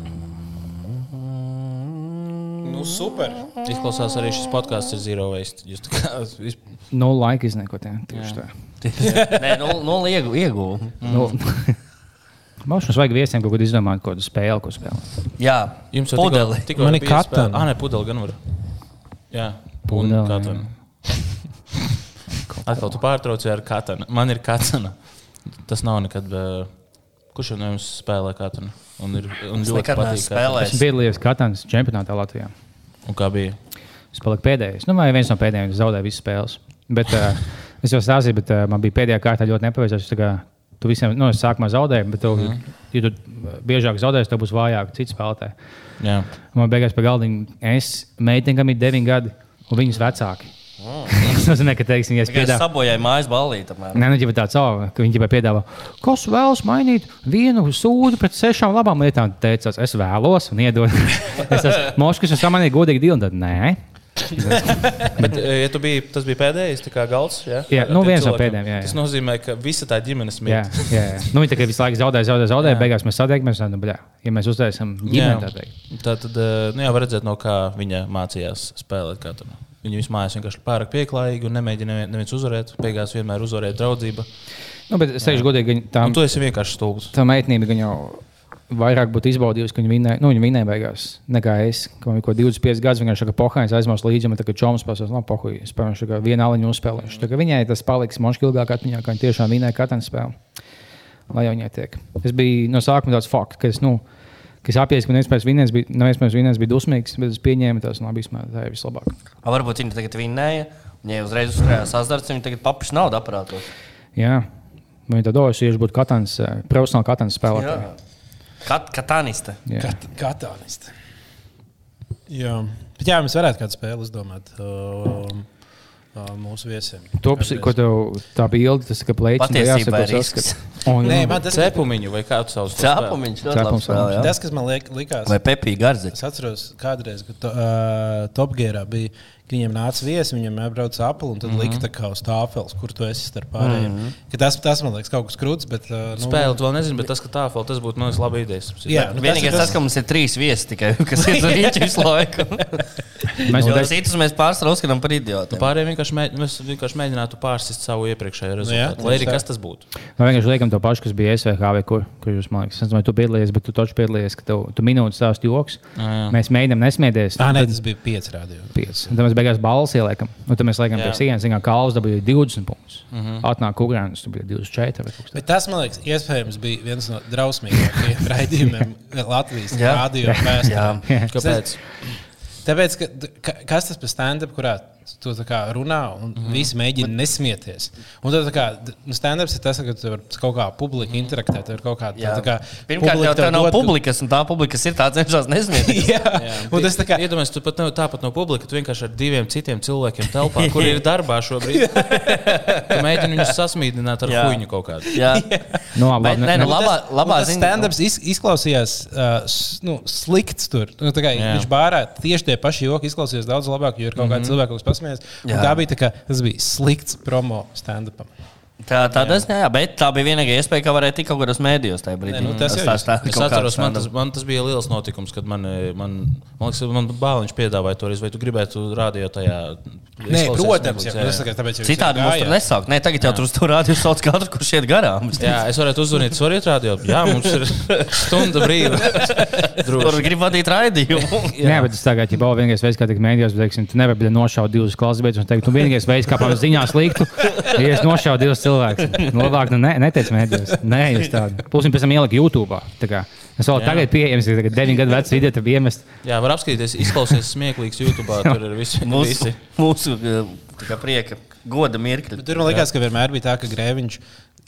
Nu, super. Izklausās arī šis podkāsts ir zero waste. Jūs tā kā vis- No laika izniekot. Jā. Tieši tā. Nē, nu, nu iegu, ieguvu. Nu, Mums vajag viesiem kaut ko izdomāt, ko spēli, ko spēlēt. Jā, Jums jau pudeli. tikko- tikko Man ir katana. Ah, nē, pudeli gan var. Jā, Pudeli. Atkal tu pārtrauci ar katanu. Man ir katana. Tas nav nekad. Uh, kurš no jums spēlē katanu? Un, ir, un Es ļoti patīk. katana. spēlējis. Es piedalījos Katānas čempionātā Latvijā. Un kā bija? Es paliku pēdējais. Nu, vai viens no pēdējiem es zaudēju visas spēles. Bet, uh, es jau stāstīju, bet uh, man bija pēdējā kārtā ļoti nepaveicās. Tā kā Tu visiem, nu, es sākumā zaudēju, bet, tev, mm. ja tu biežāk zaudēsi, tad būs vājāk cits spēlētājs. Jā. Man beigās pie galdiņa, es meitene, kam ir 9 gadi, un viņas vecāki. Tas nozīmē, ka, teiksim, ja es piedāvāju. sabojāju mājas ballīti. Nē, nu, ja tā caur, ka viņi tikai piedāvā, kas vēlas mainīt vienu sūdu pret sešām labām lietām, teicās, es vēlos un iedod. es esmu Moškas, un samanīju godīgi divu, tad nē. Bet, eh, ja tu biji, tas bija pēdējais, kā galds. Jā, Jā, nu, viens no pēdējiem, jā, jā. Tas nozīmē, ka visa tā ģimenes Jā, mīl. jā, jā. Nu, viņi tikai visu laiku zaudēja, zaudēja, zaudēja. Beigās mēs satiekamies, nu, bļā, ja mēs uztaisām ģimeni, teikt. Tā tad eh, nu, jā, var redzēt, no kā viņa mācījās spēlēt katru. Viņa vispār mājās vienkārši pārāk pieklājīgi un nemēģina nevien- neviens uzvarēt. Beigās vienmēr uzvarēja draudzība. Nu, bet es teikšu, godīgi, tā, Un tu esi vienkārši stulbs. tā meitnība jau vairāk būtu izbaudījusi, ka viņa vinēja, nu, viņa vinēja beigās, nekā es. Ka man bija kaut 25 gadus, vienkārši kā pohāns aizmās līdzi, man kā čoms pasās, no pohuļ, es spēlēšu kā vienu aliņu uzspēlēšu. Viņai tas paliks monšķi ilgāk atmiņā, ka viņa tiešām vinēja katru spēli. Lai jau viņai tiek. Es biju no sākuma tāds fakts, ka es, nu, ka es apjēdzu, ka nespēju vinēt, bija, nespēju vinēt, bija dusmīgs, bet es pieņēmu tās, un labi, ir vislabāk. A, Varbūt viņi tagad vinnēja. Viņai uzreiz uzkrājās azarts, viņi tagad papiš naudu aparātos. Jā, viņi tad dodas, ja būtu katrs profesionāls katrs spēlētājs. Kat kataniste. Jā. Kat katānisti. Jā. Bet jā, mēs varētu kādu spēli izdomāt um, uh, mūsu viesiem. Tops, ko tev tā bilde, tas kā plēķis. Patiesībā ir risks. Oh, Nē, jā. man tas Cepumiņu vai kā tu sauc? to spēli? Cēpumiņš ļoti labi Cepums, spēlē. jā. Tas, kas man liek, likās, Vai Pepija Garziņš? es atceros, kādreiz, kad to, uh, Topgērā bija, ka viņiem nāca viesi, viņiem apbrauc apli un tad mm -hmm. lika tā kā uz tāfeles, kur tu esi starp pārējiem. Mm -hmm. tas, tas man liekas kaut kas krūts, bet. Uh, nu, Spēle tu vēl nezinu, bet tas, ka tā vēl tas būtu man laba ideja. Jā, nu, Vienīgais tas, ka mums ir trīs viesi tikai, kas ir rīķi visu laiku. Mēs jau citus mēs pārsvarā uzskatām par idiotiem. Pārējiem vienkārši, mēs vienkārši mēģinātu pārsist savu iepriekšējo Nu jā, rezultātu. Lai arī kas tas būtu. Mēs vienkārši liekam to pašu, kas bija SVH vai kur, kur jūs, man liekas, es vai tu piedalījies, bet tu taču piedalījies, ka tev, tu minūtes stāst joks. jā. Mēs mēģinām nesmieties. Ah, nē, tas bija pieci rādījumi. pieci. Un Tad mēs beigās balvas ieliekam. Un tad mēs liekam Jā. pie sienas, kā kalns dabūja 20 punktus. Uh -huh. Atnāk Ugrāns, tur bija 24 vai kaut kas tāds. Bet tas, man liekas, iespējams bija viens no drausmīgākajiem raidījumiem Latvijas Jā. Jā. Kāpēc? Tāpēc, ka, ka, kas tas par stand-up, kurā tu tā kā runā un mm -hmm. visi mēģina nesmieties? Un tad, tā nu, stand-ups ir tas, ka tu kaut kā publiski interaktēt, tur kaut kā Jā. tā kā. Pirmkārt, publika jau tev tā nav dod- publikas, un tā publikas ir tā cenšas nesmieties. Jā, un tas tā kā. Iedomājieties, tu pat nav tāpat no publikas, tu vienkārši ar diviem citiem cilvēkiem telpā, kur ir darbā šobrīd. Tu mēģini viņus sasmīdināt ar Jā. huīņu kaut kādu. Jā, Nu, labi, Bet, nē, ne- nu, labā, Un labā tas ziņa. stand-ups iz, izklausījās uh, nu, slikts. Tur. Nu, tā kā, Jā. viņš bārā tieši tie paši joki izklausījās daudz labāk, jo ir kaut kāda cilvēka, kas pasmējās. Tā bija tā kā, tas bija slikts promo stand-upam. Tā, tā, tas, jā, bet tā bija vienīgā iespēja, kā varēja tikt kaut kādos mēdījos tajā brīdī. Nē, nu, tas tā, jūs- tā, Es atceros, man tas, man tas bija liels notikums, kad man, man, man, liekas, man bāliņš piedāvāja to reizi, vai tu gribētu rādīt tajā. Nē, protams, jā, tas tā kā tāpēc Citādi mums tur nesāk. Nē, tagad jau tur uz to rādīju sauc katru, kurš iet garām. Jā, es varētu uzzvanīt, tas var iet rādījot. Jā, mums ir stunda brīva. Tur Droši. grib vadīt raidījumu. Jā, bet tas tagad, ja vēl vienīgais veids, kā tikt mēdījos, bet, teiksim, tu nevari būt nošaut divus klases beidzus un teikt, tu vienīgais veids, kā pēc ziņās liktu, ja es nošauju divus cilvēkus. Nu, labāk, nu, ne, neteic mēdījos. Nē, jūs tādu. Plus, viņi pēc tam ielika YouTube. Tā kā Es vēl Jā. tagad pieejams, ir tagad 9 gadu vecs video, tad iemest. Jā, var apskatīties, izklausīties smieklīgs YouTube. Tur ir visi. Mūsu, visi. mūsu eh, tā kā prieka, goda mirkļi. Bet tur man liekas, ka vienmēr bija tā, ka Grēviņš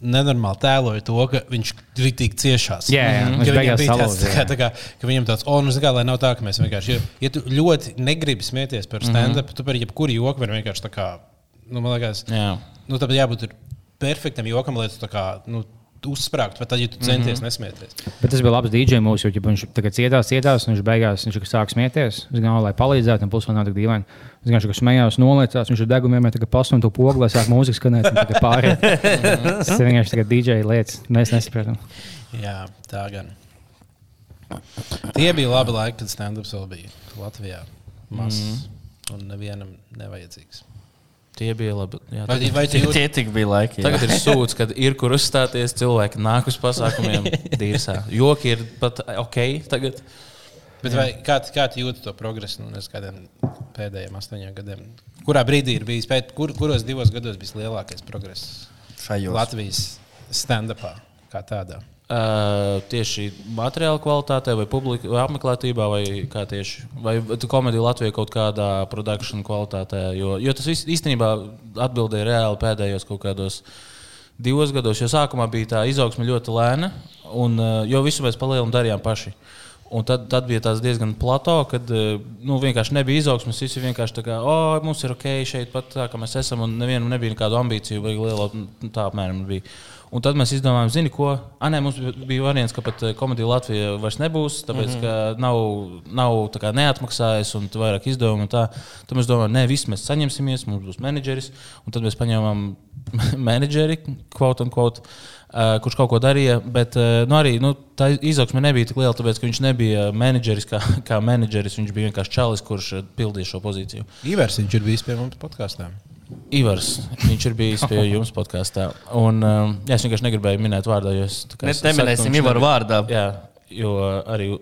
nenormāli tēloja to, ka viņš ir tik ciešās. Jā, jā, Ka viņš viņam beigās salauza, tā kā, tā kā, ka viņam tāds, oh, nu, kā, lai nav tā, ka mēs vienkārši, ja, ja tu ļoti negribi smieties par stand-up, tu par jebkuru joku vari vienkārši tā kā, nu, man liekas, Jā. nu, tāpēc jābūt tur perfektam jokam, lai tu tā kā, nu, uzsprāgt, bet tad, ja tu centies mm -hmm. nesmieties. Bet tas bija labs DJ mūsu, jo ja viņš tagad cietās, cietās, un viņš beigās viņš sāk smieties. Es gribēju, lai palīdzētu, un vēl nav tik dīvaini. Es vienkārši smējos, noliecās, viņš ir degumiem, tagad pasūta to pogu, lai sāk mūziku skanēt, un tagad pārējie. Tas ir vienkārši tagad DJ lietas, mēs nesaprotam. Jā, tā gan. Tie bija labi laiki, kad stand-ups vēl bija Latvijā. Mazs mm -hmm. un nevienam nevajadzīgs. Tie bija labi. Jā, Vai, tagad, vai tie Tie, tie tik bija laiki. jā. tagad ir sūds, kad ir kur uzstāties, cilvēki nāk uz pasākumiem, dīrsā. Joki ir pat ok. Tagad. Bet vai, kā, kā jūti to progresu kādiem pēdējiem astoņiem gadiem? Kurā brīdī ir bijis, pēc, kur, kuros divos gados bijis lielākais progress Šajos. Latvijas stand-upā kā tādā? Uh, tieši materiāla kvalitātē, vai publika vai apmeklētībā, vai kā tieši vai komēdija Latvijā kaut kādā produkcijas kvalitātē. Jo, jo tas viss īstenībā atbildēja reāli pēdējos kaut kādos divos gados, jo sākumā bija tā izaugsme ļoti lēna, un, uh, jo visu mēs palielinājām darījām paši. Un tad, tad bija tāds diezgan plato, kad uh, nu, vienkārši nebija izaugsmes. Visi vienkārši tā kā, oh, mums ir ok, šeit pat tā, kā mēs esam, un nevienam nebija nekādu ambīciju, vai liela nu, tā apmēram bija. Un tad mēs izdomājām, zini, ko. Ah, nē, mums bija- variants, ka pat eh, komēdija Latvijā vairs nebūs, tāpēc, mm -hmm. ka nav, nav tā kā neatmaksājis un vairāk izdevumu. un Tā. Tad mēs domājām, nē, viss mēs saņemsimies, mums būs menedžeris. Un tad mēs paņēmām menedžeri, quote unquote, kurš kaut ko darīja. Bet uh, nu, arī nu, tā izaugsme nebija tik liela, tāpēc, ka viņš nebija menedžeris kā, kā menedžeris. Viņš bija vienkārši čalis, kurš eh, pildīja šo pozīciju. Ivers viņš ir bijis pie mums podkāstā. Ivars, viņš ir bijis pie jums podkāstā. Un, um, jā, es vienkārši negribēju minēt vārdā, jo es ka neminēsim Ivaru vārdā. Jā, jo arī.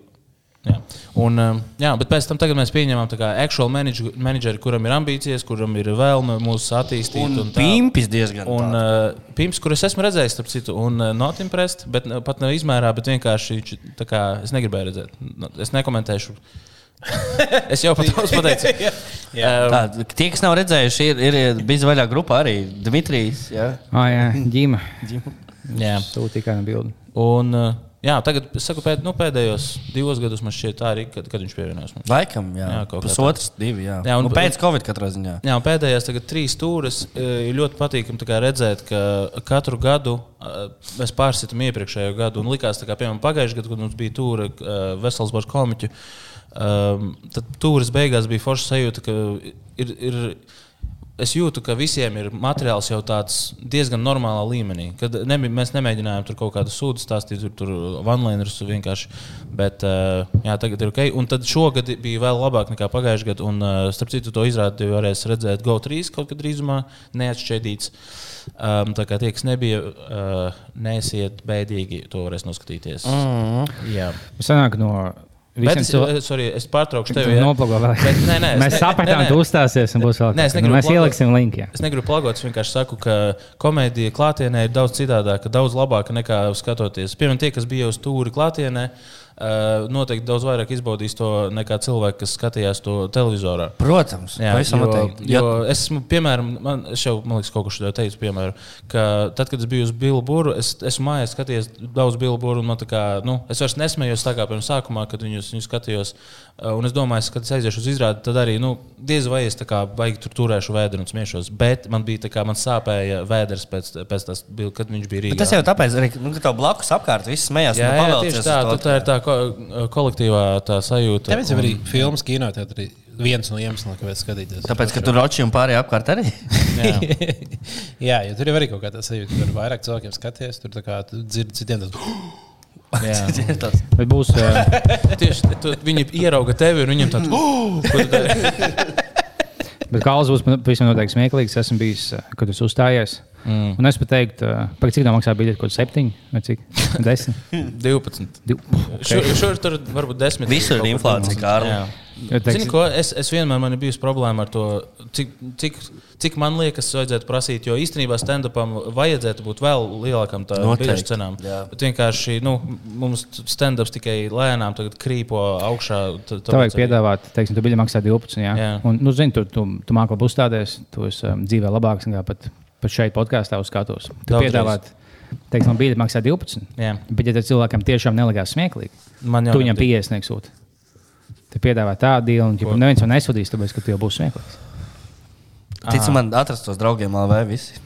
Jā. Un, um, jā, bet pēc tam tagad mēs pieņemam tā kā actual manager, manageri, kuram ir ambīcijas, kuram ir vēlme mūsu attīstīt. Un un tā. pimpis diezgan. Un uh, Pimps, kurus esmu redzējis, starp citu, un uh, not impressed, bet uh, pat ne izmērā, bet vienkārši kā es negribēju redzēt. Nu, Es nekomentēšu. es jau par to pateicu. Um, Tā, tie, kas nav redzējuši, ir, ir bijis vaļā grupā arī Dmitrijs. Jā. Ah, jā, ģima. jā. Tu tikai nebildi. Un, uh, jā, tagad saku, pēd, nu, pēdējos divos gados man šķiet tā arī, kad, kad viņš pievienojās. Laikam, jā. Jā, kaut kā Pusotrs, divi. Jā. Jā, un- un, nu, pēc Covid katrā ziņā. Jā, un pēdējās tagad trīs stūres ir ļoti patīkami redzēt, ka katru gadu eh, mēs pārsitām iepriekšējo gadu. Un likās, kā piemēram pagājušajā gadā, kad mums bija tūre Vesels Borgs komiķu, tad tūres beigās bija forša sajūta, ka ir. ir Es jūtu, ka visiem ir materiāls jau tāds diezgan normālā līmenī. Kad ne, mēs nemēģinājām tur kaut kādu sūdu stāstīt, tur, tur vanlainerus vienkārši. Bet uh, jā, tagad ir ok. Un tad šogad bija vēl labāk nekā pagājušajā gadā. Un, uh, starp citu, to izrādi varēs redzēt GO3 kaut kad drīzumā, neatšķēdīts. Um, tā kā tie, kas nebija, uh, nesiet bēdīgi, to varēs noskatīties. Mm. Jā. Sanāk no Bet cilvēkiem. eh, sorry, es pārtraukšu Tu tevi. jā. noplago vēl. Bet, nē, nē, Mēs sapratām, tu uzstāsies un būs vēl Nē, es kas. Nu, negribu Mēs plagot. ieliksim linku. jā. Es negribu plagot, es vienkārši saku, ka komēdija klātienē ir daudz citādāka, daudz labāka nekā skatoties. Piemēram, tie, kas bija uz stūri klātienē, uh, noteikti daudz vairāk izbaudīs to nekā cilvēki, kas skatījās to televizorā. Protams, Jā, jo, jo es esmu, piemēram, man, es jau, man liekas, kaut ko šādu teicu, piemēram, ka tad, kad es biju uz Bilburu, es esmu mājās skatījies daudz Bilburu, un tā kā, nu, es vairs nesmējos tā kā pirms sākumā, kad viņus, viņus skatījos. Uh, Un es domāju, ka, kad es aiziešu uz izrādi, tad arī nu, diez vai es tā kā baigi tur turēšu vēdru un smiešos. Bet man bija tā kā man sāpēja vēders pēc, pēc bil- kad viņš bija Rīgā. Bet tas jau tāpēc, arī, nu, ka tev blakus apkārt viss smējās. Jā, jā, tā, tu- tā ir tā ko, kolektīvā tā sajūta. Tāpēc un- arī filmas kinoteātrī viens no iemesliem, kāpēc skatīties. Tāpēc, ka tur roči un pārējie apkārt arī. Jā. Jā, jo tur jau arī kaut kā tā sajūta, ka tur vairāk cilvēkiem skaties, tur tā kā tu dzirdi citiem tas. Jā. Tas- Bet būs. ā, Tieši tu, viņi ierauga tevi un viņiem tāds - oh, ko tu dari?" Bet Kāls būs pavisam noteikti smieklīgs. Esmu bijis, kad jūs uzstājāties. Mm. Un es pat teiktu, par cik tā maksā biļete, kaut kāds septiņi vai cik? Desmit. 12. Div- Šur, šur tur varbūt 10. Visur ir inflācija. Ja teiksi- Zini, ko, es, es vienmēr man ir bijusi problēma ar to, cik, cik, cik man liekas, vajadzētu prasīt. Jo īstenībā stand-upam vajadzētu būt vēl lielākam biļešu cenām. jā. Bet vienkārši nu, mums stand-ups tikai lēnām tagad krīpo augšā. t- Tev vajag arī- piedāvāt, teiksim, tu biļeti maksā 12. Jā. Jā. Un, nu, zini, tu, tu, tu māki labi uzstāties, tu esi um, dzīvē labāks nekā pat, pat šeit podkāstā uz skatos. Tu piedāvāt, teiksim, man biļeti maksā 12. Jā. Bet, ja tad cilvēkam tiešām nelikās smieklīgi, Man jau tu viņam nebija. 50 nesūti. Tu piedāvā tādu dīlu, un ja neviens to nesūtīs, tāpēc, ka tu jau būsi smieklīgs. Tici man, atrast tos draugiem LV visi.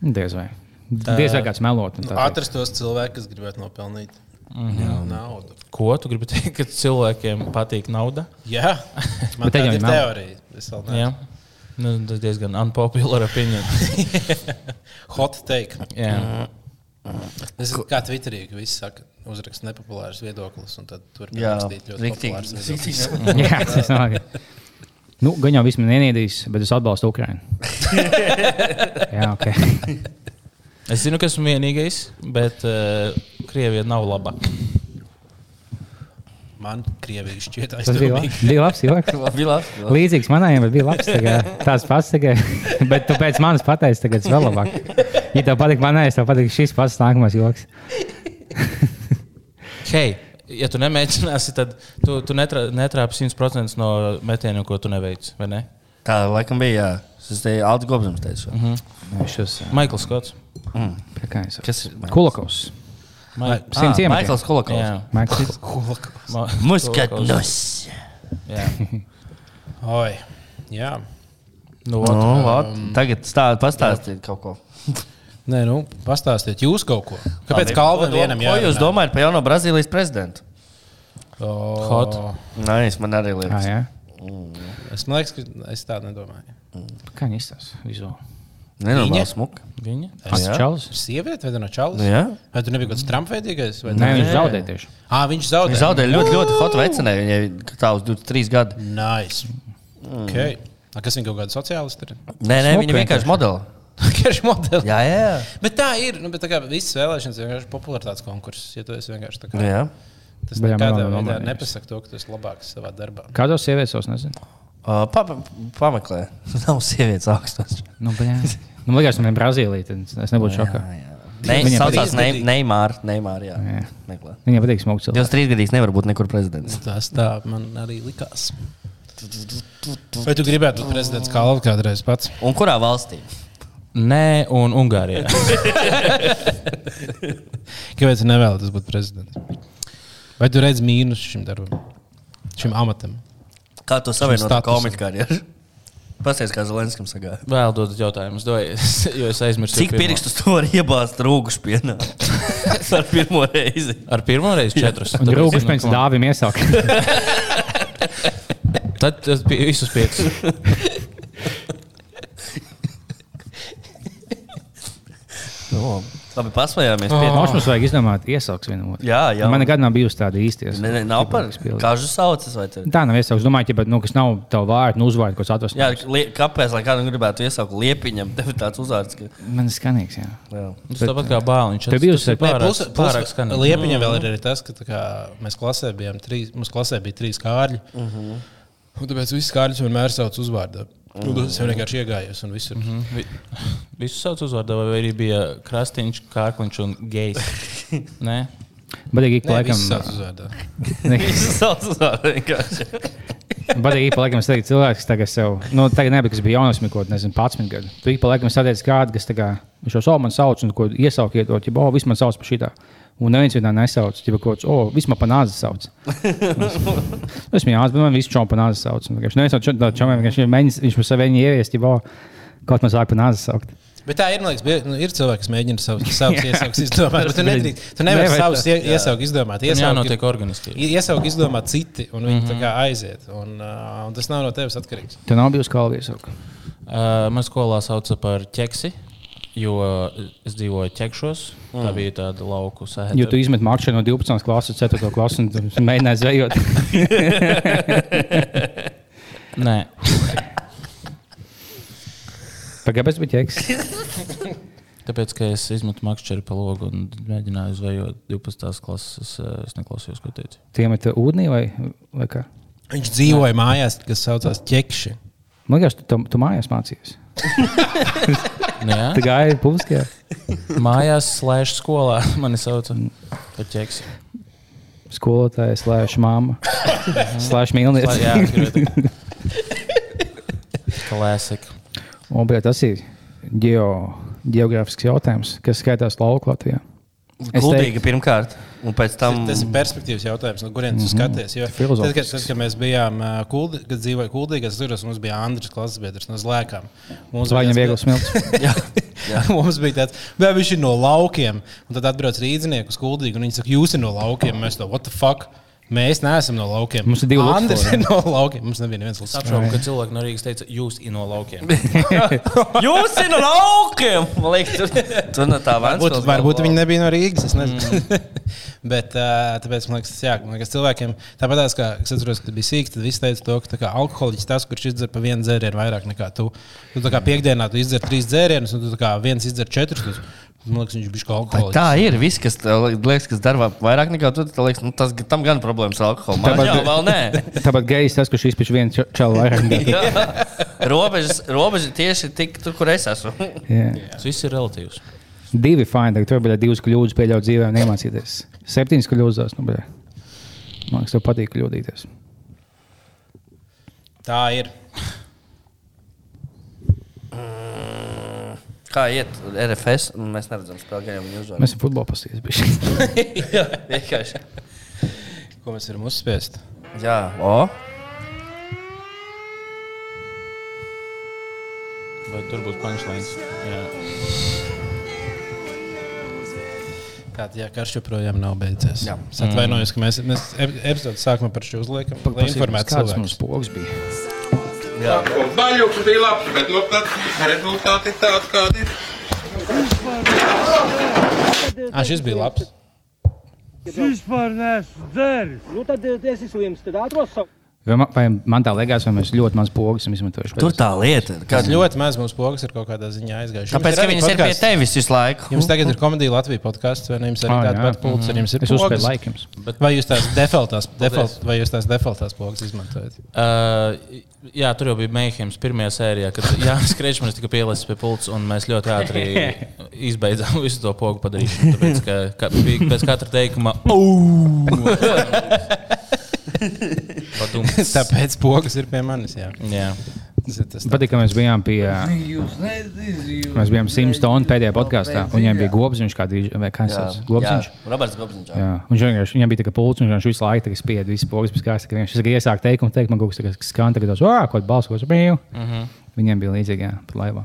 Nu, Diez vai. Diez vai kāds melot. un tā teikt. Atrast tos cilvēkus, kas gribētu nopelnīt Mhm. naudu. Ko tu gribi teikt, ka cilvēkiem patīk nauda? Jā, man jau ir teorija. Es vēl neesmu. Nu, tas diezgan unpopular opinion. Hot take. Jā. Es esmu kā Twitterī, ka visi saka, uzrakst nepopulārs viedoklis, un tad tur Jā, rakstīt ļoti populārs. Jā, tas nav. Nu, gan jau viss man neniedīs, bet es atbalstu Ukraiņu. Jā, ok. Es zinu, ka esmu vienīgais, bet uh, Krievija nav laba. Man Krievija šķiet Tas bija labs. Bija labs joks. Labi. Līdzīgs manējiem, bet bija labs. Tagad, tāds pats tikai. Bet tu pēc manis pateici, tagad tas vēl labāk. Ja tev patīk manējais, tev patīk šis pats nākamais joks. Hei, ja tu nemēģināsi, tad tu, tu netrā, netrāpi 100% no metieniem, ko tu neveici. vai Ne? Tā laikam bija. Jā. Es te Aldi Gobsams teicu. Mm -hmm. Šis, Maikls Skots. es Kas ir? Kulakovs. Maik... Simts iemetiem. Maikls. Jā. Maikls. Ma... Muskatnus. Jā. Oi, jā. Nu, Nu, ot, vat, tagad stāv, pastāstiet kaut ko. Nē, nu, pastāstiet jūs kaut ko. Kāpēc. Kalvinam vienam Ko jūs domājat par jauno Brazīlijas prezidentu? O, Hot. Nē, es man arī Ah, liekas. jā. Es man liekas, ka es tādu nedomāju. Kā viņi izstāsta vizuāli? Nenormāli smuka. viņa? Jā. čalis? Ir sieviete vai no čalis? Nu, jā. Vai tu nebija kaut kāds Trump-veidīgais? vai Nē, viņš zaudēja tieši. Ā, viņš zaudēja. Viņa zaudēja ļoti, ļoti hot vecenē. Viņai tā uz 23 gadu. Nice. Mm. Okay. A, kas viņa kaut kāda sociālista ir? Nē, nē, viņa vienkārši modeli. Tieši modeli. Jā, jā, jā. Bet tā ir. Nu, bet tā kā visas vēlēšanas ir vienkārši popularitātes konkurss. Ja tu esi vienkārši tā kā. Nu, jā. Tas jā, nekādā veidā nepasaka to, ka tu esi labāks savā darbā. Kādos sievietes es nezinu? Uh, pa, pa, pameklē. Nav sievietes augstas. Nu, nu, liekas, man ir Brazīlija, tad es nebūtu šokā. Saucās patīk. Ne- Neimār. Neimār, jā. Jā. Meklē. Viņai patīk cilvēku. 23 gadīs nevar būt nekur prezidents. Tas tā man arī likās. Vai tu gribētu būt prezidents Kalvs kādreiz pats? Un kurā valstī? Nē, un Ungārijā. Kāpēc tu nevēlies būt prezidents? Vai tu redz mīnus šim darbam, šim amatam? Kā to savienot ar komiķu karjeru? Pastāstiet, kā Zelenskam sagāja. Vēl dodat jautājumus, dojies, jo es aizmirsu. Cik pirkstus tu vari iebāzt rūgu spienā? Ar pirmo reizi. Ar pirmo reizi četrus. Ko- dāvim iesāk. Tad tas bija visus piecus. No. Labi, pasmējāmies. Oh. Pie... Mums vajag izdomāt iesauks vienu otru. Jā, jā. Man nekad nav bijusi tāda īsties. Ne, ne, nav par kāžu saucas vai tur. Tā nav iesauks. Domāju, ka, nu, kas nav tavu vārdu, nu, uzvārdu, ko atrast. Jā, lie, kāpēc, lai kādam gribētu iesaukt liepiņam, tev tāds uzvārds, ka... Man ir skanīgs, jā. Jā. Tas tāpat kā bāliņš. Tev bijusi- pārāk, plus, pārāk plus, skanīgi. Liepiņam vēl ir arī tas, ka tā kā, mēs klasē bijām trīs, mums klasē bija trīs kārļi. Uh Mhm. -huh. Un tāpēc visas kārļus vienmēr sauc uzvārdā. Nu, tas jau vienkārši iegājies un viss ir. Mhm. Vi- Visus sauc uzvārdā, vai arī bija krastīņš, kārkliņš un gejs. Nē, Badīgi ik pa laikam. sauc uzvārdā. Viņš sauc uzvārdu vienkārši. Badīgi ik pa laikam satiek cilvēks, kas tagad sev, nu, tagad nebija, kas bija jaunas, kaut nezinu, 11 gadu. Tu ik pa laikam satiek kādu, kas kā, viņš jau savu man sauc, un ko iesaukiet, to, ja, oh, viss man sauc par šitā. Un neviens vienā nesauc, ja kaut kāds, oh, viss man pa nāzi sauc. Es viņu bet man visu čomu pa nāzi sauc. Un Vienkārši neviens no čomiem, čom, vienkārši mēģina, viņš par sevi ieviest, ja, oh, kaut man sāk pa nāzi saukt. Bet tā ir, liekas, nu, ir cilvēki, kas mēģina savus, savus iesaukus izdomāt. Bet tu nedrīkst. Tu nevari Nevajag savus tā. ie- iesaukus izdomāt. jā, Iesauki- notiek organiski. Iesauku izdomā citi, un viņi mm -hmm. aiziet. Un, uh, un tas nav no tevis atkarīgs. Tu nav bijusi kā iesaukt. Uh, man skolā sauca par ķeksi, jo es dzīvoju ķekšos. Mm. Tā bija tāda lauku sēde. Jo tu izmet mākslinieci no 12. klases, 4. klases un mēģināji zvejot. Nē, Pagaidām, bet ķeks. tāpēc, ka es izmetu makšķeri pa logu un mēģināju zvejot 12. klases, es, uh, es neklausījos, ko teicu. Tie met ūdenī vai, vai kā? Viņš dzīvoja mājās, kas saucās ķekši. Man liekas, tu, tu, tu mājās mācījies. Nu, jā. Tu gāji publiskajā. Mājās, slēdz skolā, mani sauca par ķeksi. Skolotāja, slēdz māma, slēdz mīlniece. Jā. Klasika. Un, bet tas ir geo, geogrāfisks jautājums, kas skaitās lauku Latvijā. Es Kuldīga pirmkārt, un pēc tam... Tas ir perspektīvas jautājums, no kurienes tu skaties. Jo Tad, kad, tad, kad mēs bijām, kuldi, kad dzīvojām Kuldīgā, es atceros, mums bija Andris klases biedrs no Zlēkām. Mums viens viegli smilts? Jā, Mums bija tāds, vai viņš ir no laukiem. Un tad atbrauc rīznieks uz kuldīgu, un viņi saka, jūs esat no laukiem. Mēs to, what the fuck? Mēs neesam no laukiem. Mums ir divi Andris ir no laukiem. Mums nebija neviens Luksors. Apšaubu, ka cilvēki no Rīgas teica, jūs ir no laukiem. Jūs esat no laukiem! Man liekas, tur, no tā Varbūt, varbūt viņi nebija no Rīgas. Es nezinu. Bet uh, tāpēc man liekas, jā, man liekas cilvēkiem tāpat kā es atceros, kad bija sīgs, tad viss teica to, ka tā kā alkoholiķis tas, kurš izdzer pa vienu dzērienu vairāk nekā tu. Tu tā kā piekdienā tu izdzer trīs dzērienus, un tu tā kā viens izdzer četrus. Man liekas, viņš bija kā alkoholiķis. Tā ir. Viss, kas liekas, kas dara vairāk nekā tu, tad liekas, nu, tas, tam gan problēmas ar alkoholu. Man Tāpat- jau vēl nē. Tāpat gejs tas, kurš izpēš vienu ča- čalu vairāk. nekā- Jā. robežas, robežas tieši tik tur, kur es esmu. Jā. Tas viss ir relatīvs. Divi fini, tagad tur bija divas kļūdas pieļaut dzīvē un iemācīties. Septiņas kļūdas, nu, bet man liekas, tev patīk kļūdīties. Tā ir. Kā iet RFS? Mēs neredzam, spēlē gan jau viņi uzvar. Mēs esam futbola pastījuši. Jā, vienkārši. Ko mēs varam uzspiest? Jā, o. Vai tur būs punchlines? Jā. Kāda jā, karš joprojām nav beidzies. Jā. Es atvainojos, ka mēs, mēs ep- epizodes sākumā par šo uzliekam, lai informētu Kāds mums cilvēkus. pogas bija? Baļķis bija labs, bet nu, tad rezultāti ir tādi, kādi ir. Ah, šis bija labs. Vispār neesmu dzēris. Nu, tad eh, es esmu slims. Tad atrodas savu. Vai man, vai man tā liekas, vai mēs ļoti maz pogas esam izmantojuši? Tur tā lieta. Kad... ļoti maz mūsu pogas ir kaut kādā ziņā aizgājuši. Tāpēc, ka viņas ir pie tevis visu laiku. Jums tagad ir komēdija Latvijas podkāsts, vai ne? Jums arī Ah, tāda pati pults, arī jums ir uzspēju pogas. laikums. Vai jūs tās defaultās, default, vai jūs tās defaultās pogas izmantojat? Uh, jā, tur jau bija Meijems pirmajā sērijā, kad Jānis Krečmans tika pielaists pie pults, un mēs ļoti ātri izbeidzām visu to pogu padarīšanu. Tāpēc, ka, ka bija pēc katra teikuma, Padums. Tāpēc pogas ir pie manis. Jā. Jā. Tas tas. Patīk, ka mēs bijām pie. Mēs bijām Simstona pēdējā podkāstā. un Viņam bija gobziņš, kā dīž, vai kā Jā, tas gobziņš. Jā, Roberts Gobziņš. jā. Jā, viņš vienkārši viņam bija tā kā pults, un viņš visu laiku spieda visu pogas pēc kārtas. Viņš tikai iesāka teikumu, teikt, man kaut kas tāds skan, tagad tos, ah, kaut balss, ko es biju. Viņiem bija līdzīgi, jā, pat laivā.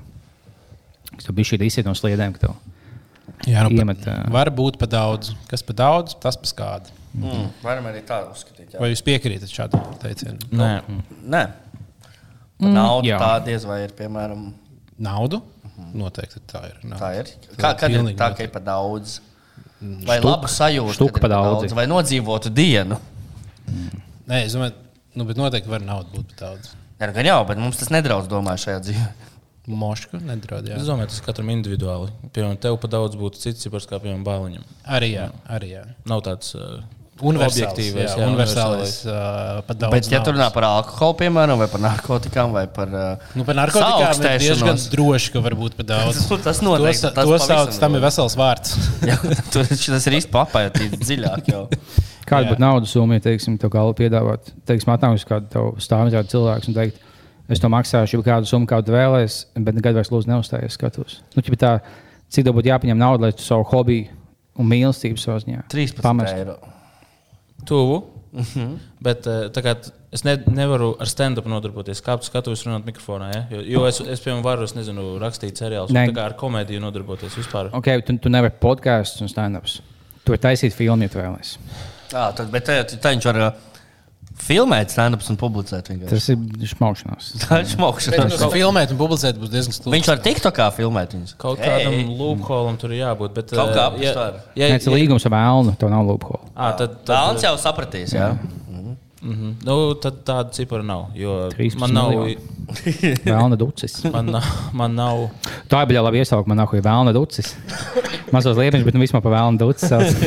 Tu bija šī izsiet no sliedēm, ka tev Jā, nu, iemet. ā, var būt pa daudz. Kas pa daudz, tas pa skādi. Mm, varam arī tā uzskatīt. Jā. Vai jūs piekrītat šādam teicienam? Nē, Nē, Par naudu jā. tā diez vai ir, piemēram, Naudu? Noteikti tā ir. Nauda. tā ir. Kā, kad ir tā, ka ir par daudz? Vai Štuk- labu sajūtu? pa par daudzi. Vai nodzīvotu dienu? Nē, es domāju, nu, bet noteikti var naudu būt pa daudz. Jā, nu, gan jau, bet mums tas nedraudz, domāju, šajā dzīvē. Moška nedraud. jā. es domāju, tas katram individuāli. Piemēram, tev pa daudz būtu cits cipars kā piemēram bāliņam. Arī jā. Arī jā. Nav tāds uh, Universāls, objektīvais, jā, jā, universālis, uh, Bet, ja tur runā par alkoholu, piemēram, vai par narkotikām, vai par. Uh, Nu, par narkotikām ir diezgan droši, ka var būt par daudz. Tas noteikti, To, tas to sauc, tam ir vesels vārds. Jā, tas ir īstenībā papētīts dziļāk. Jau. Kāda būtu naudas summa, ja teiksim, tev galva piedāvāt, teiksim, atnāks kādu stāvot cilvēku un teikt, es to maksāšu, ja kādu summu kādu vēlēs, bet nekad vairs lūdzu neuzstājies skatos. Nu, tā, cik tev būtu jāpaņem nauda, lai tu savu hobiju un mīlestību savā ziņā 13 pamestu? eiro. Tuvu. Bet uh, tā kā t- es ne, nevaru ar stand-up nodarboties. Kā tu skatos runāt mikrofonā? Ja? Jo, jo es, es, piemēram, varu, es nezinu, rakstīt seriālus, tā kā ar komēdiju nodarboties vispār. Ok, tu, tu nevari podkāstus un stand-ups. Tu vari taisīt filmu, ja tu vēlēsies. Jā, tad, bet tā, tā viņš var uh, filmēt stand-ups un publicēt. vienkārši. Tas ir šmaušanās. Tā ir šmaukšanās. Tas filmēt un publicēt būs diezgan stulbi. Viņš var TikTokā filmēt viņus. Kaut kādam loopholam tur ir jābūt. Bet, Kaut eh, kā ja, apstār. ja, Nē, tas ir līgums ar vēlnu, to nav loophole. À, tad, Tā tad, Ants jau sapratīs. Jā. mhm. nu, tad tāda cipara nav. Jo 13 man nav. Vēlna ducis. man, nav, man nav. Tā bija labi iesaukt, man nāk, ir vēlna ducis. Mazos liepiņš, bet nu vismaz pa vēlnu ducis.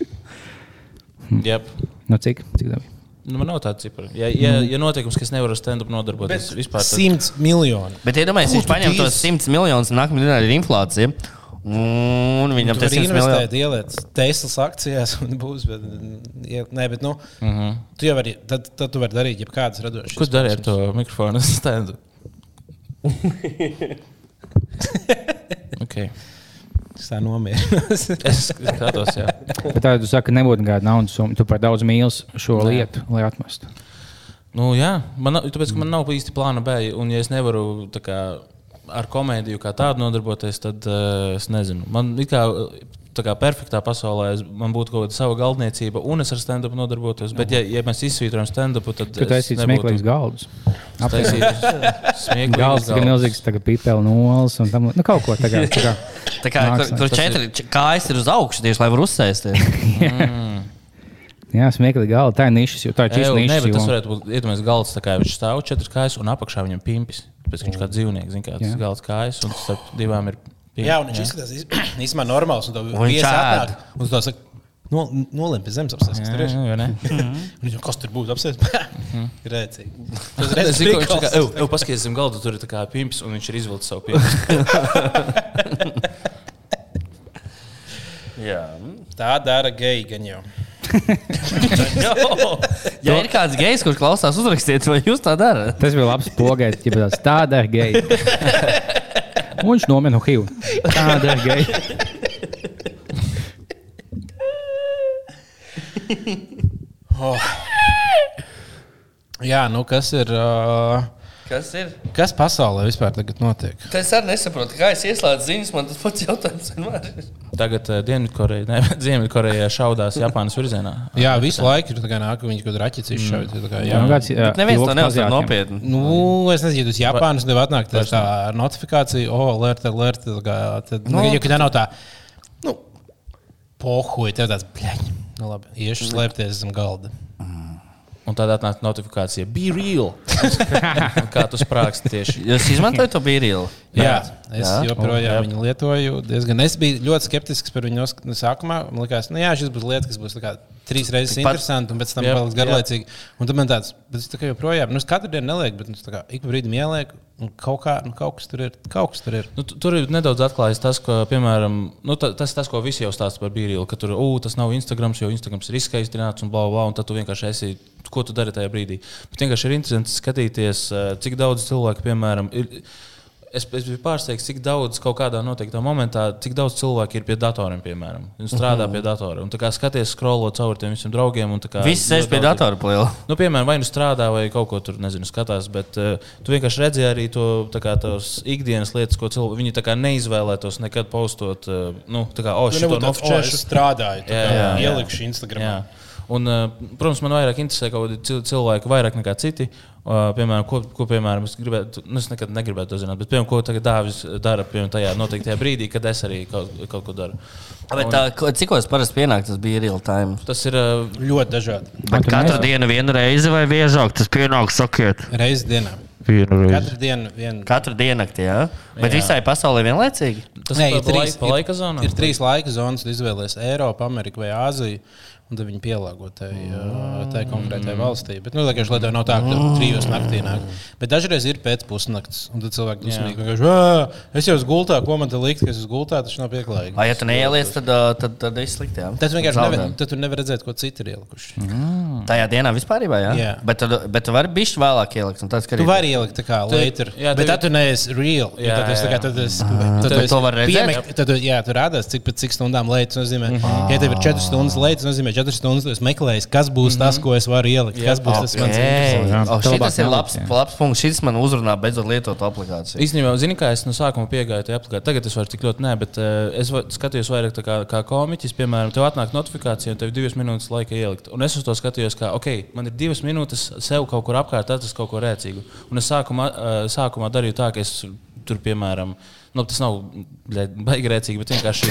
Jep. nu cik? Cik dabi? Nu, man nav tāda cipara. Ja, ja, ja noteikums, ka es nevaru ar stand-up nodarboties vispār, tad, Simts miljoni. Bet iedomājieties, Ko viņš paņem tos 100 miljonus, un nākamajā dienā ir inflācija. Un viņam tas ir investēt, ieliet Teslas akcijās, un būs. Bet, ie- nē, bet, nu, uh Mhm. -huh. tu jau vari, tad, tad tu vari darīt jebkādas radošas. ko darīju ar to mikrofonu stand-up? okay. Es tā nomierinās. Es skatos, jā. Bet tā, tu saki, nebūtu nekāda naudas summa. Tu par daudz mīlis šo lietu, lai atmestu. Nu, jā, man, nav- tāpēc, man nav īsti plāna B, un ja es nevaru tā kā, ar komēdiju kā tādu nodarboties, tad uh, es nezinu. Man it kā. Tā kā perfektā pasaulē es, man būtu kaut kāda sava galdniecība, un es ar stand-up nodarbotos. Bet, ja, ja mēs izsvītrojam stand-upu, tad Tu taisīji smieklīgus galdus. Smieklīgs Galds ir milzīgs, tagad pīpēl nolas un tam nu, kaut ko tādu. Tā kā, Tā kā tur, tur četri kājas ir uz augšu, tieši lai var uzsēsties. jā, smieklīgi galdi. Tā ir nišas, jo tā ir čīsta Nē, bet tas varētu būt iedomājieties, galds tā kā viņš stāv četras kājas, un apakšā viņam pimpis. Tāpēc viņš kā dzīvnieks, zina, kā tas Jā. galds kājas, un starp divām ir pimpi. Jā, un viņš izskatās iz- īstenībā normāls. Un to viņš viesi atnāk, Un tu tā saki, no, nolim pie zemes apsēsties. Jā, Tur ir. jā? Un Viņš jau kas tur būtu apsēsties? Rēcīgi. Tas zinu, ka viņš tā kā, "Ew, ew, paskaties zem galda, tur ir tā kā pimps, un viņš ir izvilcis savu pimpu. Jā. Tā dara geji gan jau. Ja ir kāds gejs, kurš klausās, uzrakstiet, vai jūs tā darat? Tas bija labs pogaids, ja tāds tāda ir geja. Un viņš nomira no HIV. Tāda ir geja. Jā, nu kas ir. Uh, Kas ir? kas pasaulē vispār tagad notiek? Es arī nesaprotu, kā es ieslēdzu ziņas. Man tas pats jautājums vienmēr ir. Tagad uh, Dienvidkoreja, ne, Ziemeļkoreja šaudās Japānas virzienā. Jā, visu laiku ir tā kā nāk, viņi kaut kādā raķetes izšauj. tā kā, Jā, Jā, nu, kāds, jā, Neviens to Aziātiem. nopietni. Nu, es nezinu, tas Japānas tev atnāk tā, tā notifikācija, oh, alert, alert. Tā kā, tad, nu, ja tā nav tā, nu, pohuj, tev tāds, bļaļ, nu labi, iešu slēpties zem galda. Un tad atnāk notifikācija, be real. Kā tu sprāgsti tieši? Jūs izmantojat to bīrīlu? Jā, es Jā? jā. joprojām Jā. viņu lietoju. Diezgan. Es biju ļoti skeptisks par viņu sākumā. Man liekas, nu, jā, šis būs lieta, kas būs tā kā trīs reizes Pat- interesants, un pēc tam Jā, paliks jā. garlaicīgi. Un tad man tāds, bet es tā kā joprojām, nu, es katru dienu nelieku, bet nu, es tā kā ik pa brīdim ielieku, un kaut, kā, nu, kaut kas tur ir. Kaut kas tur ir. Nu, tu- tur ir nedaudz atklājis tas, ka, piemēram, nu, ta, tas, tas, ko visi jau stāsta par Bīrīlu, ka tur uh, tas nav Instagram, jo Instagram ir izskaistināts un bla, bla, un tad tu vienkārši esi, ko tu dari tajā brīdī. Bet vienkārši ir interesanti skatīties, eh, cik daudz cilvēku, piemēram, ir. Es, es biju pārsteigts, cik daudz kaut kādā noteiktā momentā, cik daudz cilvēku ir pie datoriem, piemēram. Viņi strādā pie datora. Un tā kā skaties, scrollot cauri tiem visiem draugiem. un tā kā Visi sēž pie datora pliela. Nu, piemēram, vai nu strādā, vai kaut ko tur nezinu, skatās, bet uh, tu vienkārši redzēji arī to kā, tos ikdienas lietas, ko cilvēki viņi neizvēlētos nekad postot. Uh, nu, tā kā, oh, Nu, nebūtu tāds, "O, nofčēšu. es strādāju, Jā, jā, jā. ielikšu Instagram. Jā. Un, uh, protams, man vairāk interesē kaut kādi cil- cilvēki, vairāk nekā citi. Uh, piemēram, ko, ko piemēram, es, gribētu, nu, es nekad negribētu to zināt, bet piemēram, ko tagad Dāvis dara piemēram, tajā noteiktajā brīdī, kad es arī kaut, kaut ko daru. Bet tā, ko- cikos parasti pienāk tas bija real time? Tas ir. Uh, Ļoti dažādi. Bet tu katru neesi? dienu vienu reizi vai biežāk tas pienāk, sakiet? Reizes dienā. Vienu Katru dienu vienu. Katru dienu, jā. Bet visai pasaulē vienlaicīgi. tas Nē, ir ir pa, trīs- laika, pa laika zonām. Ir trīs laika zonas, tu izvēlējies Eiropu, Ameriku vai Āziju. Un tad viņi pielāgo tai, tai konkrētai valstī. Bet, nu, vienkārši, lai tev nav tā, ka tev trijos naktī nāk. Bet dažreiz ir pēc pusnakts. Un tad cilvēki dusmīgi vienkārši, "Ā, es jau uz gultā, ko man te likt, ka es uz gultā, tas nav pieklājīgi. Vai ja tu neieliec, tad, tad, tad viss slikti. Tas vienkārši nevar, tad tu nevari redzēt, ko citi ir ielikuši. Tajā dienā vispār jā. Jā. Bet, tu, bet tu vari bišķi vēlāk ielikt. Tas, Tu vari ielikt tā kā later, jā, bet tad tu neesi real. Jā, Tad es tā tad es. Tad Tad to var redzēt? Piemek, tad, tu- rādās, cik pēc cik stundām nozīmē. Ja tev ir 4 stundas leitas, nozīmē 4 stundas. tu esi meklējis, kas būs tas, ko es varu ielikt. Kas būs tas mans interesants. Jā, Oh, šis ir labs, jā. labs punkts. Šis man uzrunā beidzot lietot aplikāciju. Īstenībā, zini, kā es no sākuma piegāju tajā aplikācijā. Tagad es vairs tik ļoti nē, bet uh, es skatījos vairāk tā kā, kā komiķis. Piemēram, tev atnāk notifikācija, un tev ir divas minūtes laika ielikt. Un es uz to skatījos, ka, ok, man ir divas minūtes sev kaut kur apkārt, tas kaut ko rēcīgu. Un es sākumā, uh, sākumā darīju tā, ka es tur, piemēram, Nu, tas nav baigi rēcīgi, bet vienkārši.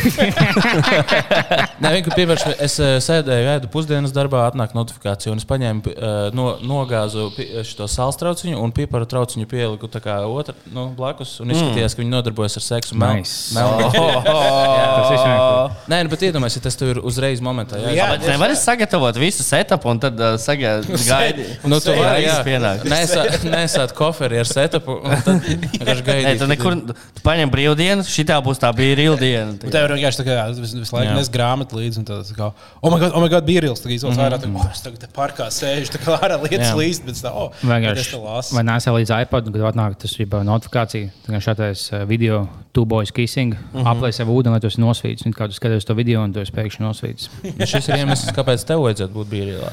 Nē, vienkārši pievērš, es eh, sēdēju, ēdu pusdienas darbā, atnāk notifikācija, un es paņēmu, eh, no, nogāzu šo sāls trauciņu un piparu trauciņu pieliku otru nu, blakus un izskatījās, ka viņi nodarbojas ar seksu. Mel- Nice. mel- Tas viss vienkārši. Nē, nu, bet iedomājieties, ja tas tev ir uzreiz momentā. Jā, Jā, Bet nevar sagatavot visu setupu un tad uh, sagaidīt. Nu, tu vari, jā, pienāk. nesāt, koferi ar setupu. un tad vienkārši Nē, gaidīt, tu kad nekur, tu paņem brīvdienu, šitā būs tā bija real diena. Un tev ir vienkārši tā kā visu, visu laiku nes grāmatu līdzi. un tas Kā, oh, my God, oh, my God, bija rīls. Tagad izvēlēties vairāk, tā, oh, es tagad te parkā sēžu, tā kā ārā lietas līst. Bet tā, oh, bet Vienkārši. lasu. Vai nesā līdz iPad, kad atnāk tas ir notifikācija, tad šātais uh, video, two boys kissing, mm -hmm. aplēs sev ūdeni, lai tu esi nosvīts. Un kā tu skaties to video, un tu esi pēkšņi nosvīts. Nu, šis ir iemesls, kāpēc tev vajadzētu būt brīvībā.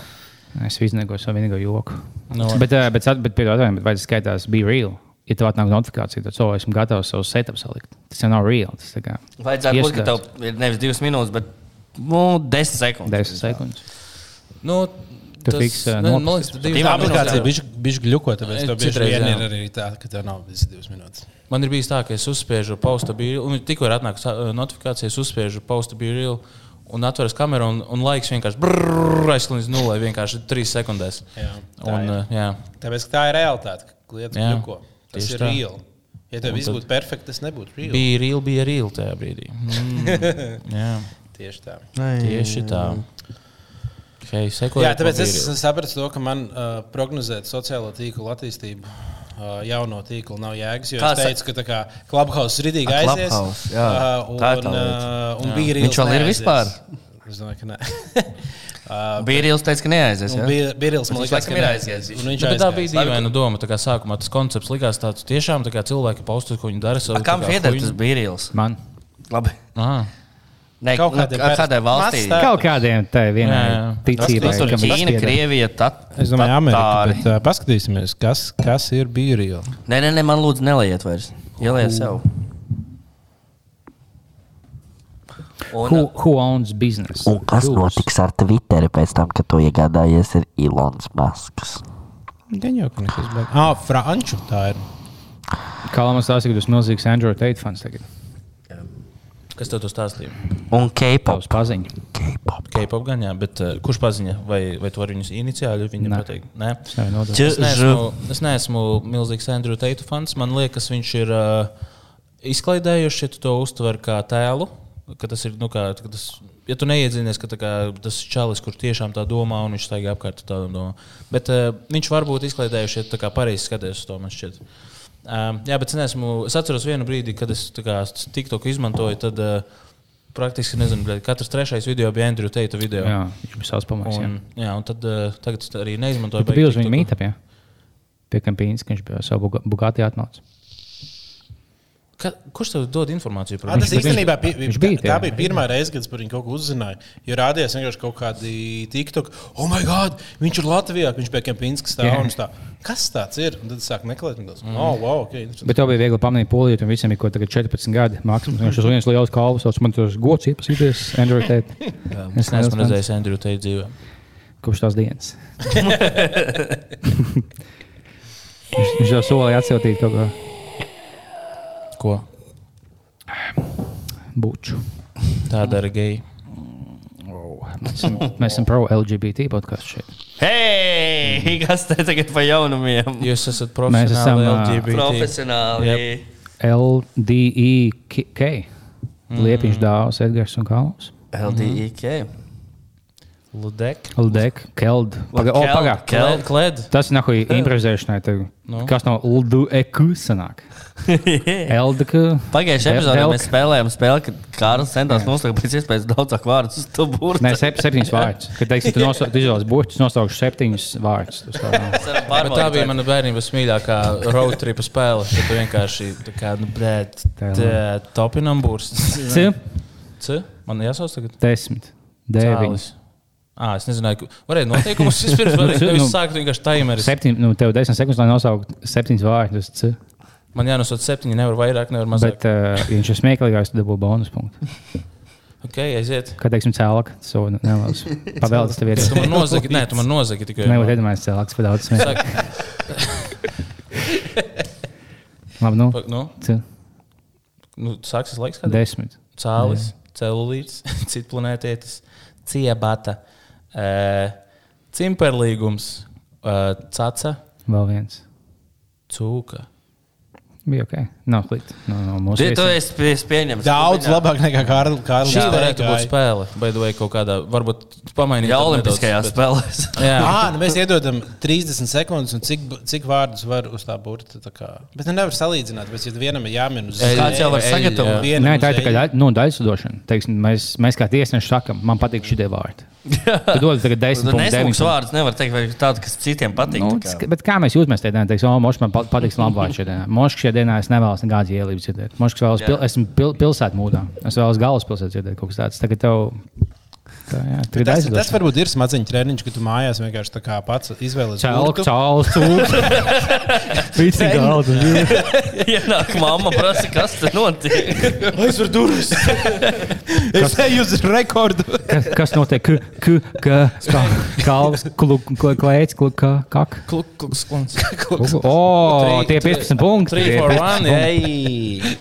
Es izniekoju savu vienīgo joku. Nu, Bet, uh, bet, bet, bet, piedod, atvainojiet, bet vai tas skaitās be real? Ja tev atnāk notifikācija, tad oh, esmu gatavs savu setup salikt. Tas jau nav reāli. Tas kā Vajadzētu būt, ka tev ir nevis divas minūtes, bet nu, desmit sekundes. 10 sekundes. Nu, Tu tas- fiks, ne, nopis- man liekas, tas divas aplikācija minūtes. bija gluķa, tāpēc tev bieži vien ir arī tā, ka tev nav visas divas minūtes. Man ir bijis tā, ka es uzspiežu posta bija, un tikko ir atnākusi notifikācija, es uzspiežu bija real. Un atveras kameru, un, un laiks vienkārši aizskrien līdz nulē, vienkārši trīs sekundēs. Jā, tā Un, ir. jā. Tāpēc ka tā ir realitāte, ka lietas Jā, gluķo. Tas tieši ir tā. real. Ja tev viss būtu perfekts, tas nebūtu real. Bija real, bija real tajā brīdī. Mm, jā, Tieši tā. tieši tā. Hei, sekojiet, Jā, tāpēc es sapratu to, ka man uh, prognozēt sociālo tīklu attīstību. Uh, jauno tīklu nav jēgas. Jo Kā es teicu, ka tā kā Clubhouse ir rītīgi A, aizies. Clubhouse, jā. uh, un, Tā ir tā lieta. uh, un bija Viņš vēl ir vispār? Es domāju, ka nē. uh, Bīrīls teica, ka neaizies. un Ja? bija Birils, man liekas, ka ir neaizies. aizies. Un viņš Nu, bet tā bija dīvaina doma. Tā kā sākumā tas koncepts likās tāds tiešām tā kā cilvēki paustu, ko viņi dara. A, Kam pieder tas Bīrīls? Man Labi. Ah, Ne, Kaut nu, kādiem kā- kādai valstī? Tā- kaut kādiem tai vienai Jā, jā. ticībai, Tur Ķīna. Krievija, tad. Es domāju, Amerika. Bet, uh, paskatīsimies, kas, kas ir Birils. Nē, nē, nē, man lūdzu, nelaiet vairs. Ieliet sev. Un, Who, who owns business? Un kas Who's? notiks ar Twitteri pēc tam, kad to iegādājies ir Ilons Masks? Gan jau, ka nekas bet... Ah, franču tā ir. Kā man stāsta, ka tu esi milzīgs Android 8 fans tagad? kas tev to stāstīja? Un K-pop. Tavs paziņa. K-pop. K-pop gan, jā, bet uh, kurš paziņa? Vai, vai tu vari viņus iniciāli viņam Nē. pateikt? Nē. Es nodot. Es neesmu, es neesmu milzīgs Andrew Tate fans. Man liekas, viņš ir uh, izklaidējuši, ja tu to uztver kā tēlu. Ka tas ir, nu, kā, ka tas, ja tu neiedzinies, ka kā, tas ir čalis, kurš tiešām tā domā, un viņš staigā apkārt tādu domā. Bet uh, viņš var būt izklaidējuši, ja tu tā kā pareizi skaties uz to, man šķiet. Um, jā, bet es, neesmu, es atceros vienu brīdi, kad es TikTok izmantoju. Tad, uh, Praktiski nezinu, bet katrs trešais video bija Andrew Tate video. Jā, viņš bija savs pamats. Un, jā, un tad uh, tagad es arī neizmantoju. Tu baigi biji uz viņa TikToku. mītapā, ja? Pie kampīnas, ka viņš bija savu Bugatti atnācis. Ka, kurš tev dod informāciju par Ah, tas īstenībā pi- viņš tā, bija tā tajā. bija pirmā reize, kad es par viņu kaut ko uzzināju. Jo rādījās vienkārši kaut kādi TikTok, oh, my God, viņš ir Latvijā, viņš pie Kempinska stāv. Jā. un Tā, kas tāds ir? Un tad es sāku meklēt, un tas mm. oh, wow, okay. Bet tev bija viegli pamanīt, polīt, un visiem ir kaut kādi 14 gadi. Maksimums viņš ir viens liels kalvs, sauc man tas gods iepazīties Android 8. Es neesmu redzējis Andrew Tate dzīvē. Kopš tās dienas. viņš, viņš jau solīja atsūtīt kaut ko Ko? buču. Tā dara geji. Mēs esam, mēs esam pro LGBT podkāstu šeit. Hei, kas te tagad pa jaunumiem? Jūs esat Mēs esam, profesionāli LGBT. Profesionāli. LDEK. Liepiņš dāvāts Edgars un Kalns. LDIK. Ludek. LDEK, Keld. Paga, o, Keld, pagā. Keld. Kled. Tas ir nahuj improvizēšanai. tev. Nu. Kas no LDEK sanāk? LDEK. Pagājušajā epizodē mēs spēlējām spēli, kad Kārlis centās nosaukt pēc iespējas daudzāk vārdus uz to burbuļu. Nē, sep, septiņas vārdus. Kad teiksim, tu, nosau, tu izvēlies burtus, nosaukšu septiņus vārdus. Tā nav. Bet tā bija mana bērnības mīļākā road tripa spēle. Kad tu vienkārši tā kā, nu, blēd, topinam būs. C, C? Man jāsauc tagad? desmit, deviņi. Ah, es nezināju, ka varēja noteikumus vispirms. Varēja nu, sākt vienkārši timeris. Septiņi, nu, tev desmit sekundes, lai nosauktu septiņus vārdus. Man jānosauc septiņi, nevar vairāk, nevar mazāk. Bet, uh, ja viņš ir smieklīgāks, tad dabū bonus punktu. Ok, aiziet. Kad teiksim, cēlāk, tas jau nevēlas. Pavēlēt, tev ir. Tu man nozagi, nē, tu man nozagi tikai. Nevar iedomāties cēlāks, par daudz smieklīgāk. Labi, nu, pa- nu, C. nu, sāksies laiks, kad Desmit. cālis, celulīts, citplanētietis, ciebata, uh, cimperlīgums, uh, caca, Vēl viens. cūka. Bija ok. Nav slikti. No, no tu viesiem. esi pie- pieņemts. Daudz labāk nekā Kārlis. Šī varētu būt spēle, vai vai kaut kādā, varbūt pamainīt. Jā, tad Olimpiskajās nedaudz, spēlēs. bet- Jā, Ah, nu mēs iedodam 30 sekundes, un cik, cik vārdus var uz tā burta. Tā kā. Bet nu nevar salīdzināt, bet ja vienam ir jāmin uz Kāds jau var sagatavot? Nē, tā ir tikai daļa, no daļsadošana. Teiksim, mēs, mēs kā tiesneši sakām, man patīk šie vārdi. Tu dod tagad Tu 10 nesmūgs punktus. vārds nevar teikt, vai tādu, kas citiem patīk. Nu, tā kā. bet kā mēs jūtamies tajā dienā? Teiksim, o, Mošs man pat- patiks labi vārds šajā dienā. Dienā es nevēlos nekādas ielības dzirdēt. Mošs vēlas, Jā. pil, esmu pil, pilsētā mūdā. Es vēlos galvaspilsētu dzirdēt kaut kas tāds. Tagad tev Tā, jā, tur ir Tas, tas varbūt ir smadziņu treniņš, ka tu mājās vienkārši tā kā pats izvēlējies. Čāls, cūks. Visi galdi. Ienāk mamma, prasa, kas tur notiek. Aizver durvis. es eju uz rekordu. Kas, kas notiek? K, k, k, kā, kalvas, klēts, kak. Kluk, kluk, sklons. O, tie 15 punkti. 3 tie for 15 1. punkti. Ej!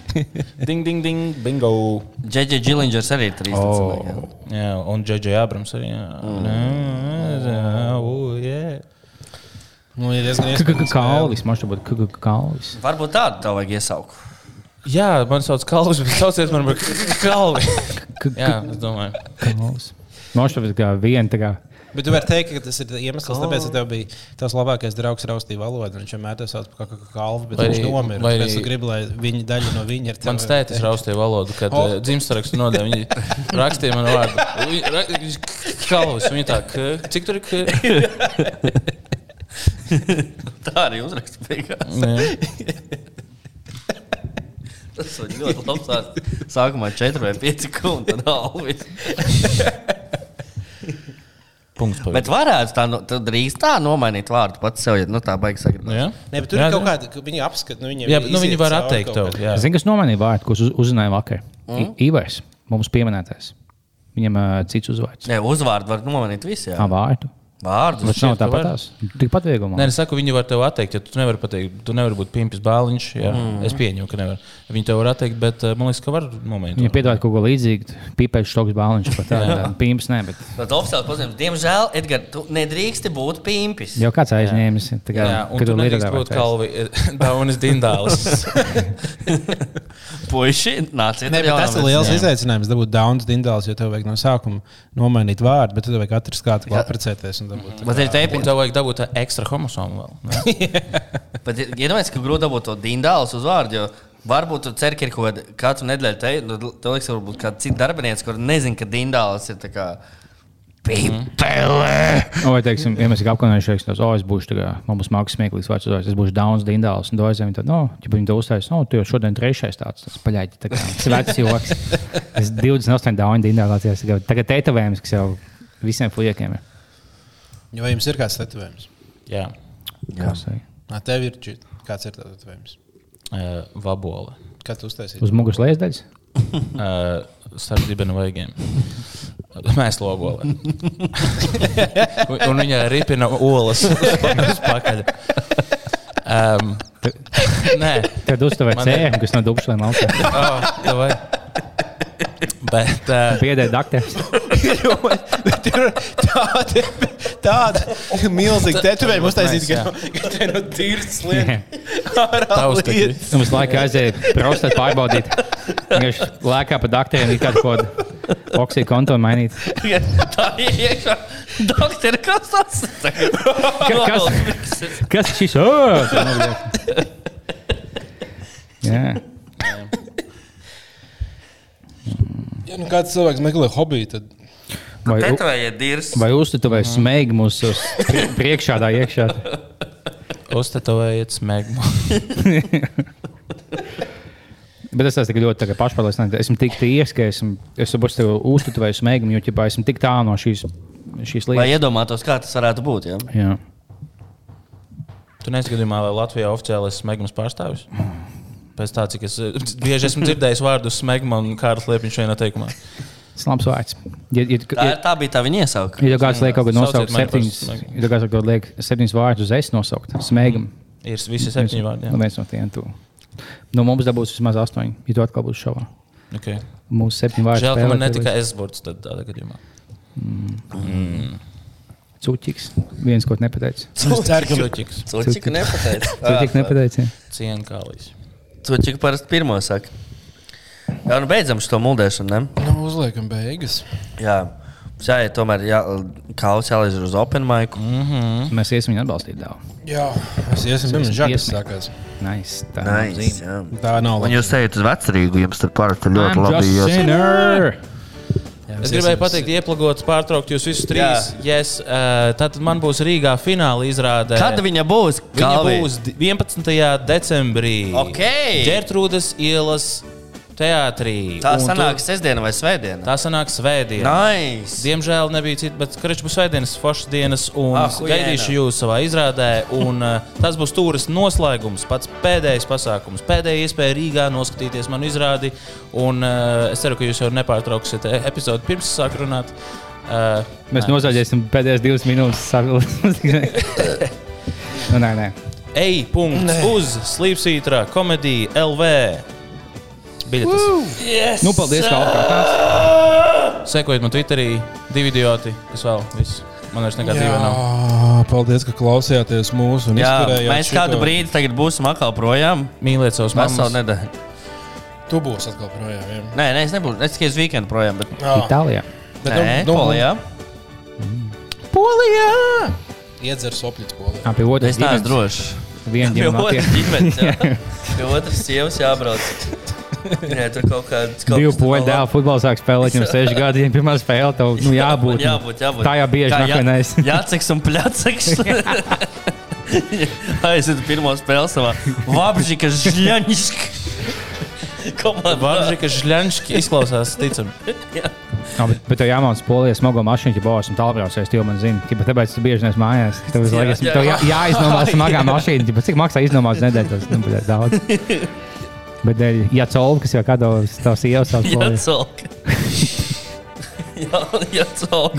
Ding, ding, ding. Bingo. Džeģe Džilingers arī ir 13. O. Jā, un J.J. Abrams arī. Jā, mm. yeah. Nu, ir diezgan K, k, k, iespējams. kalvis. Man šķiet, ka k, k, kalvis. Varbūt tādu tev vajag iesaukt. jā, man sauc Kalvis, bet sauciet man par Kalvi. Jā, es domāju. kalvis. Man šķiet, ka viena tā kā. Bet tu vari teikt, ka tas ir iemesls, tāpēc, ka tev bija tavs labākais draugs raustīja valodu. Viņš vienmēr te sauc par kalvu, bet Vai viņš nomira. vai arī- arī gribi, lai viņa daļa no viņa ir Mans tētis raustīja valodu, kad oh. dzimstarakstu nodeva. Viņi rakstīja man vārdu. Viņi Kalvis, viņa tā, cik tur ir? Tā arī uzraksta beigās. Tas ir ļoti sāsts. Sākumā 4 vai 5 kundi, tad alvis. Punkts. Bet varētu tā, no- tad drīz tā nomainīt vārdu pats sev, ja nu, tā baigs sagribēt. Jā, Nē, bet tur Jā, ir kaut kāda, ka viņi apskata, nu viņiem Jā, nu, viņi var atteikt tev. jā. Zini, kas nomainīja vārdu, ko uz, uzzināja vakar? Mm? Ivars, mums pieminētais. Viņam uh, cits uzvārds. Nē, uzvārdu var nomainīt visi. Tā Jā, vārdu. Vārdus. Bet nav tāpatās. Tikpat viegli. Nē, es saku, viņi var tev atteikt, ja tu nevari pateikt, tu nevari būt pimpis bāliņš. Jā. Mm. Es pieņemu, ka nevar. Viņi tev var atteikt, bet uh, man liekas, ka var nomainīt. Viņa piedāvā kaut ko līdzīgu. Pīpēs štoks bāliņš. pat tā, tā, Pīms nē, bet Bet oficiāli pazīstams, diemžēl, Edgars, tu nedrīksti būt pimpis. jau kāds aizņēmis. tā kā, Jā, un kad tu nedrīkst būt kalvi, Daunis Dindāls. Puiši, nāciet. Nē, tas ir liels versijām. izaicinājums. Dabūt Downs dindāls, jo tev vajag no sākuma nomainīt vārdu, bet tad vajag atrast kādu, ko apprecēties. Un dabūt. Bet ir Un teipi, tev vajag dabūt ekstra homosomu vēl. bet ir iedomājieties, ka grūti dabūt to dindālu uz vārdu. jo Varbūt tu cer, ka ir kaut kāda katru nedēļu te, nu, tev liekas, varbūt kāda cita darbinieca, kur nezina, ka dindāls ir tā kā pipele. Nu, Vai, teiksim, ja mēs esam apkaunējušies, tad, oh, es būšu tā kā, man būs mākslinieks, smieklīgs vārds, es būšu Dauns, Dindāls, un Doizēm, tad, no, ja viņi to uzstājas, no, tu jau šodien trešais tāds, tas paļāķi, tā kā, svēts joks. Es 28 Dauni, Dindāls, tagad tetovējums, kas jau visiem fujekiem ir. Vai jums ir kāds tetovējums? Jā, ir? Nā, tev ir čit. Kāds ir tetovējums? uh, vabola. Kā tu uztaisīji? Uz muguras lēsdaļas? Uh, starp dibenu vaigiem. Mēs lobolē. Un viņa ripina olas uz pakaļ. Um, nē, Tad ir- cēnu, kas no dubšiem malcēm. oh, davai. Bet uh, Piedēļ dakteris. Bet ir tāda, tāda milzīga tetovējuma uztaisīta, Jā. ka, ka te no tīras sliekas Tavs te ir. Un visu laiku aizēja prostatu pārbaudīt. Viņš lēkā pa dakteriem, ir kāda koda oksīda konta mainīt. Tā ir iekšā. Doktor, kas tas ir? kas- Kas šis ir? Jā, Ja nu kāds cilvēks meklē hobiju, tad vai, vai uztetovēs smēgi mūsu priekšā, tā iekšā? uztetovējiet smēķi. Bet es esmu ļoti pašpārliecināts. Esmu tik tīrs, ka esmu, esmu uztetovēju smēgi, jo ķipā, esmu tik tālu no šīs, šīs Lai lietas. iedomātos, kā tas varētu būt. Ja? Jā. Tu neskatījies, lai Latvijā oficiālais smēķis pārstāvis? Pēc tā, cik es bieži esmu dzirdējis vārdu smēķis un kārtas liepiņš vienā teikumā. Tas labs vārds. Ja, ja, Tā, ja, tā bija tā viņa iesauka. ja kāds liek kaut Sauciet nosaukt smēgi. ja kāds kaut liek septiņus vārdus uz es nosaukt, smēgam. Ir visi septiņi vārdi. Nu, viens no tiem tu. No mums dabūs vismaz astoņi, ja tu atkal būsi šovā. Okay. Mūsu septiņi vārdi. Žēl, ka man netika tev S-burts tādā gadījumā. ir Cuķiks. Viens, ko nepateicis. es Čoķis, Cūčiku nepateica. Cuķiks nepateicis. cienkālis. Cūčiku parasti pirmo saka. Jā, nu beidzam šo muldēšanu, ne? nu, uzliekam beigas. Jā. Jā, ja tomēr jā, kauts jālaiž uz open mic. Mēs iesim viņu atbalstīt. Dāv. Jā, mēs iesim pirms žakas sākās. Nice. Tā Nice. Tā nav Un jūs ejat uz vecrīgu, jums tur parasti I'm ļoti labi just sinner. Es gribēju pateikt, ieplagot, pārtraukt jūs visus trīs. Yes, uh, tad man būs Rīgā fināla izrāde. Kad viņa būs? Viņa Kalvi? būs di- 11. decembrī. Ok. Gertrūdas ielas teātrī. Tā sanāk tur- sestdiena vai svētdiena. Tā sanāk svētdiena. Nice. Diemžēl nebija cita, bet kurš būs svētdienas, foršas dienas, un Ah, gaidīšu jūs savā izrādē. Un, uh, tas būs tūris noslēgums, pats pēdējais pasākums, pēdējā iespēja Rīgā noskatīties manu izrādi. Un, uh, es ceru, ka jūs jau nepārtrauksiet e- epizodi pirms sāk runāt. Uh, Mēs nozaļēsim pēdējās divas minūtes. nu, nē, nē. Ej, punkts uz Slīpsītra komēdija LV. Biļetes. Yes. Nu, paldies, ka apkārt. Sekojiet man Twitterī, divi idioti, kas vēl. Viss. Man vairs nekā dzīvē nav. Paldies, ka klausījāties mūsu un Jā, mēs kādu šito. brīdi tagad būsim atkal projām. Mīliet savus Veselu mammas. nedēļu. Tu būsi atkal projām. jā. Nē, nē, es nebūšu. Es tikai uz weekendu projām. Bet... Jā. Itālijā. Bet Nē, nu- nu- Polijā. Polijā! Iedzer sopļus polijā. Jā, pie otras Es neesmu drošs. Ģimenes. jā. Pie otras sievas jābrauc. Nē, tur kaut kāds. kaut Divu poļu dēlu futbolu sāk spēlēt, viņam seši gadi, viņam pirmā spēle, tev nu, jābūt. Jābūt, jābūt. Tā jau bieži Kā nāk, vai ne? Es- Jāceks un pļaceks. Aiziet pirmo spēli savā. Vabžika žļaņška. Vārdžika Žļanški izklausās ticami. Jā, bet, bet tev jāmācās polijas smago mašīnu, ja bāzes un tālbraucējs, jau man zina. Ķipa, Tāpēc tu bieži nes mājās. Tev visu Jā, laiku jā. tev jā, jāiznomā smagā mašīna. Ķipa, Cik maksā iznomāt nedēļu? Tas nu, bļet, daudz. Bet, ja colka, kas jau kādos tavs ievas savas Jā. Jā,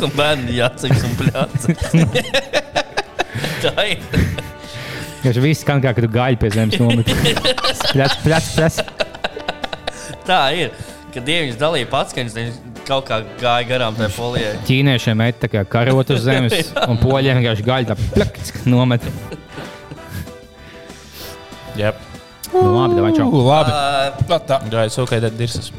un bērni jāceks un pļaceks. Tā ir. Viņš viss skan kā, kad tu gaļi pie zemes nomet. Plec, plec, plec. Tā ir. Kad dieviņš dalīja pats, ka viņš kaut kā gāja garām tajā polijai. Ķīniešiem met tā kā karot uz zemes, un poļiem vienkārši gaļi tā plaks nomet. Yep. Nu, labi, davai čau. Labi. Uh, Tā, tā. Gāja savukārt dirsas.